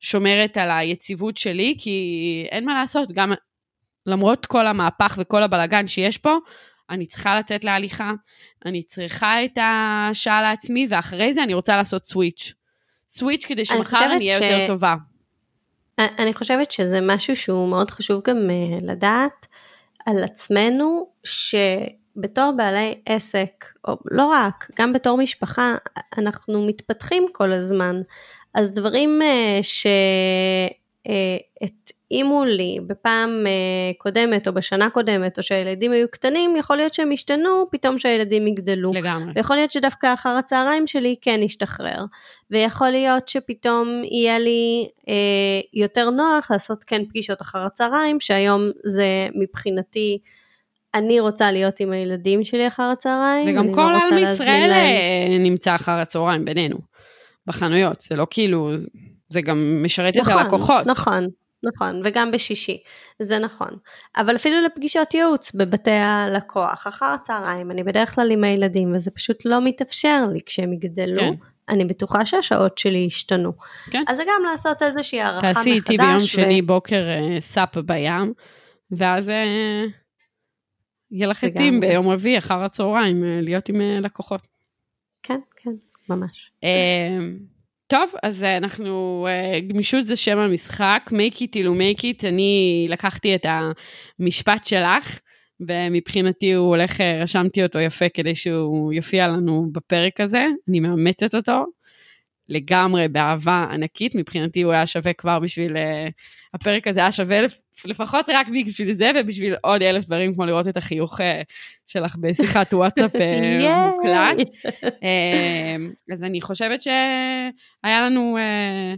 Speaker 3: שומרת על היציבות שלי, כי אין מה לעשות, גם למרות כל המהפך וכל הבלגן שיש פה, אני צריכה לצאת להליכה, אני צריכה את השעה לעצמי, ואחרי זה אני רוצה לעשות סוויץ'. סוויץ' כדי שמחר
Speaker 2: חושבת
Speaker 3: אני אהיה
Speaker 2: ש-
Speaker 3: יותר טובה.
Speaker 2: אני חושבת שזה משהו שהוא מאוד חשוב גם אה, לדעת על עצמנו, שבתור בעלי עסק, או לא רק, גם בתור משפחה, אנחנו מתפתחים כל הזמן. אז דברים אה, שהתאימו לי בפעם אה, קודמת או בשנה קודמת, או שהילדים היו קטנים, יכול להיות שהם ישתנו פתאום שהילדים יגדלו.
Speaker 3: לגמרי.
Speaker 2: ויכול להיות שדווקא אחר הצהריים שלי כן ישתחרר. ויכול להיות שפתאום יהיה לי אה, יותר נוח לעשות כן פגישות אחר הצהריים, שהיום זה מבחינתי, אני רוצה להיות עם הילדים שלי אחר הצהריים.
Speaker 3: וגם
Speaker 2: אני
Speaker 3: כל
Speaker 2: לא רוצה
Speaker 3: העם
Speaker 2: להזמין
Speaker 3: ישראל
Speaker 2: להם.
Speaker 3: אה, נמצא אחר הצהריים בינינו, בחנויות, זה לא כאילו, זה גם משרת את
Speaker 2: נכון,
Speaker 3: הלקוחות.
Speaker 2: נכון, נכון, וגם בשישי, זה נכון. אבל אפילו לפגישות ייעוץ בבתי הלקוח, אחר הצהריים, אני בדרך כלל עם הילדים, וזה פשוט לא מתאפשר לי כשהם יגדלו.
Speaker 3: כן.
Speaker 2: אני בטוחה שהשעות שלי ישתנו.
Speaker 3: כן.
Speaker 2: אז זה גם לעשות איזושהי הערכה מחדש.
Speaker 3: תעשי איתי ביום
Speaker 2: ו-
Speaker 3: שני בוקר אה, סאפ בים, ואז אה, יהיה לך
Speaker 2: לגמרי.
Speaker 3: ביום רביעי אחר הצהריים אה, להיות עם לקוחות.
Speaker 2: כן, כן, ממש.
Speaker 3: טוב, אז אה, אנחנו, אה, גמישות זה שם המשחק, make it you make it, אני לקחתי את המשפט שלך, ומבחינתי הוא הולך, אה, רשמתי אותו יפה כדי שהוא יופיע לנו בפרק הזה, אני מאמצת אותו לגמרי באהבה ענקית, מבחינתי הוא היה שווה כבר בשביל, הפרק הזה היה שווה לפחות רק בשביל זה ובשביל עוד אלף דברים, כמו לראות את החיוך אה, שלך בשיחת וואטסאפ אה. מוקלט. אמ, אז אני חושבת שהיה לנו, אה,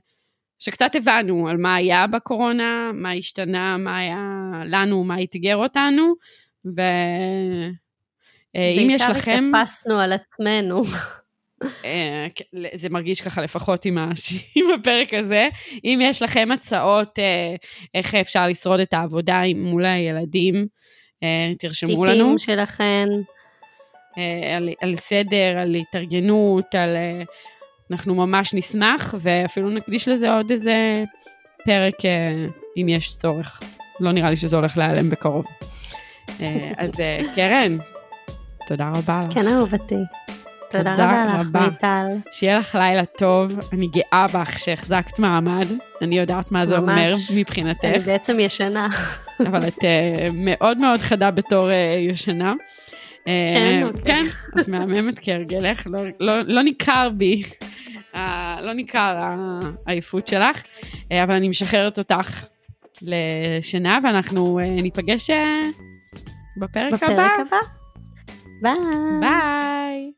Speaker 3: שקצת הבנו על מה היה בקורונה, מה השתנה, מה היה לנו, מה אתגר אותנו, ואם יש לכם,
Speaker 2: בעיקר התאפסנו על עצמנו.
Speaker 3: אה, זה מרגיש ככה לפחות עם ה- עם הפרק הזה, אם יש לכם הצעות אה, איך אפשר לשרוד את העבודה מול הילדים, אה, תרשמו לנו.
Speaker 2: טיפים שלכם.
Speaker 3: על, על סדר, על התארגנות, על... אנחנו ממש נשמח, ואפילו נקדיש לזה עוד איזה פרק אם יש צורך. לא נראה לי שזה הולך להיעלם בקרוב. אז קרן, תודה רבה לך.
Speaker 2: כן, אהובתי. תודה
Speaker 3: תודה
Speaker 2: רבה לך. מיטל.
Speaker 3: שיהיה לך לילה טוב, אני גאה בך שהחזקת מעמד, אני יודעת מה זה
Speaker 2: ממש.
Speaker 3: אומר
Speaker 2: אני
Speaker 3: מבחינתך,
Speaker 2: בעצם ישנה.
Speaker 3: אבל את אה, מאוד מאוד חדה בתור אה, ישנה. אה,
Speaker 2: כן,
Speaker 3: את מהממת כהרגלך, לא- לא- לא ניכר בי, לא ניכר העייפות שלך, אבל אני משחררת אותך לשינה, ואנחנו ניפגש אה, בפרק הבא.
Speaker 2: בפרק הבא. ביי.
Speaker 3: ביי.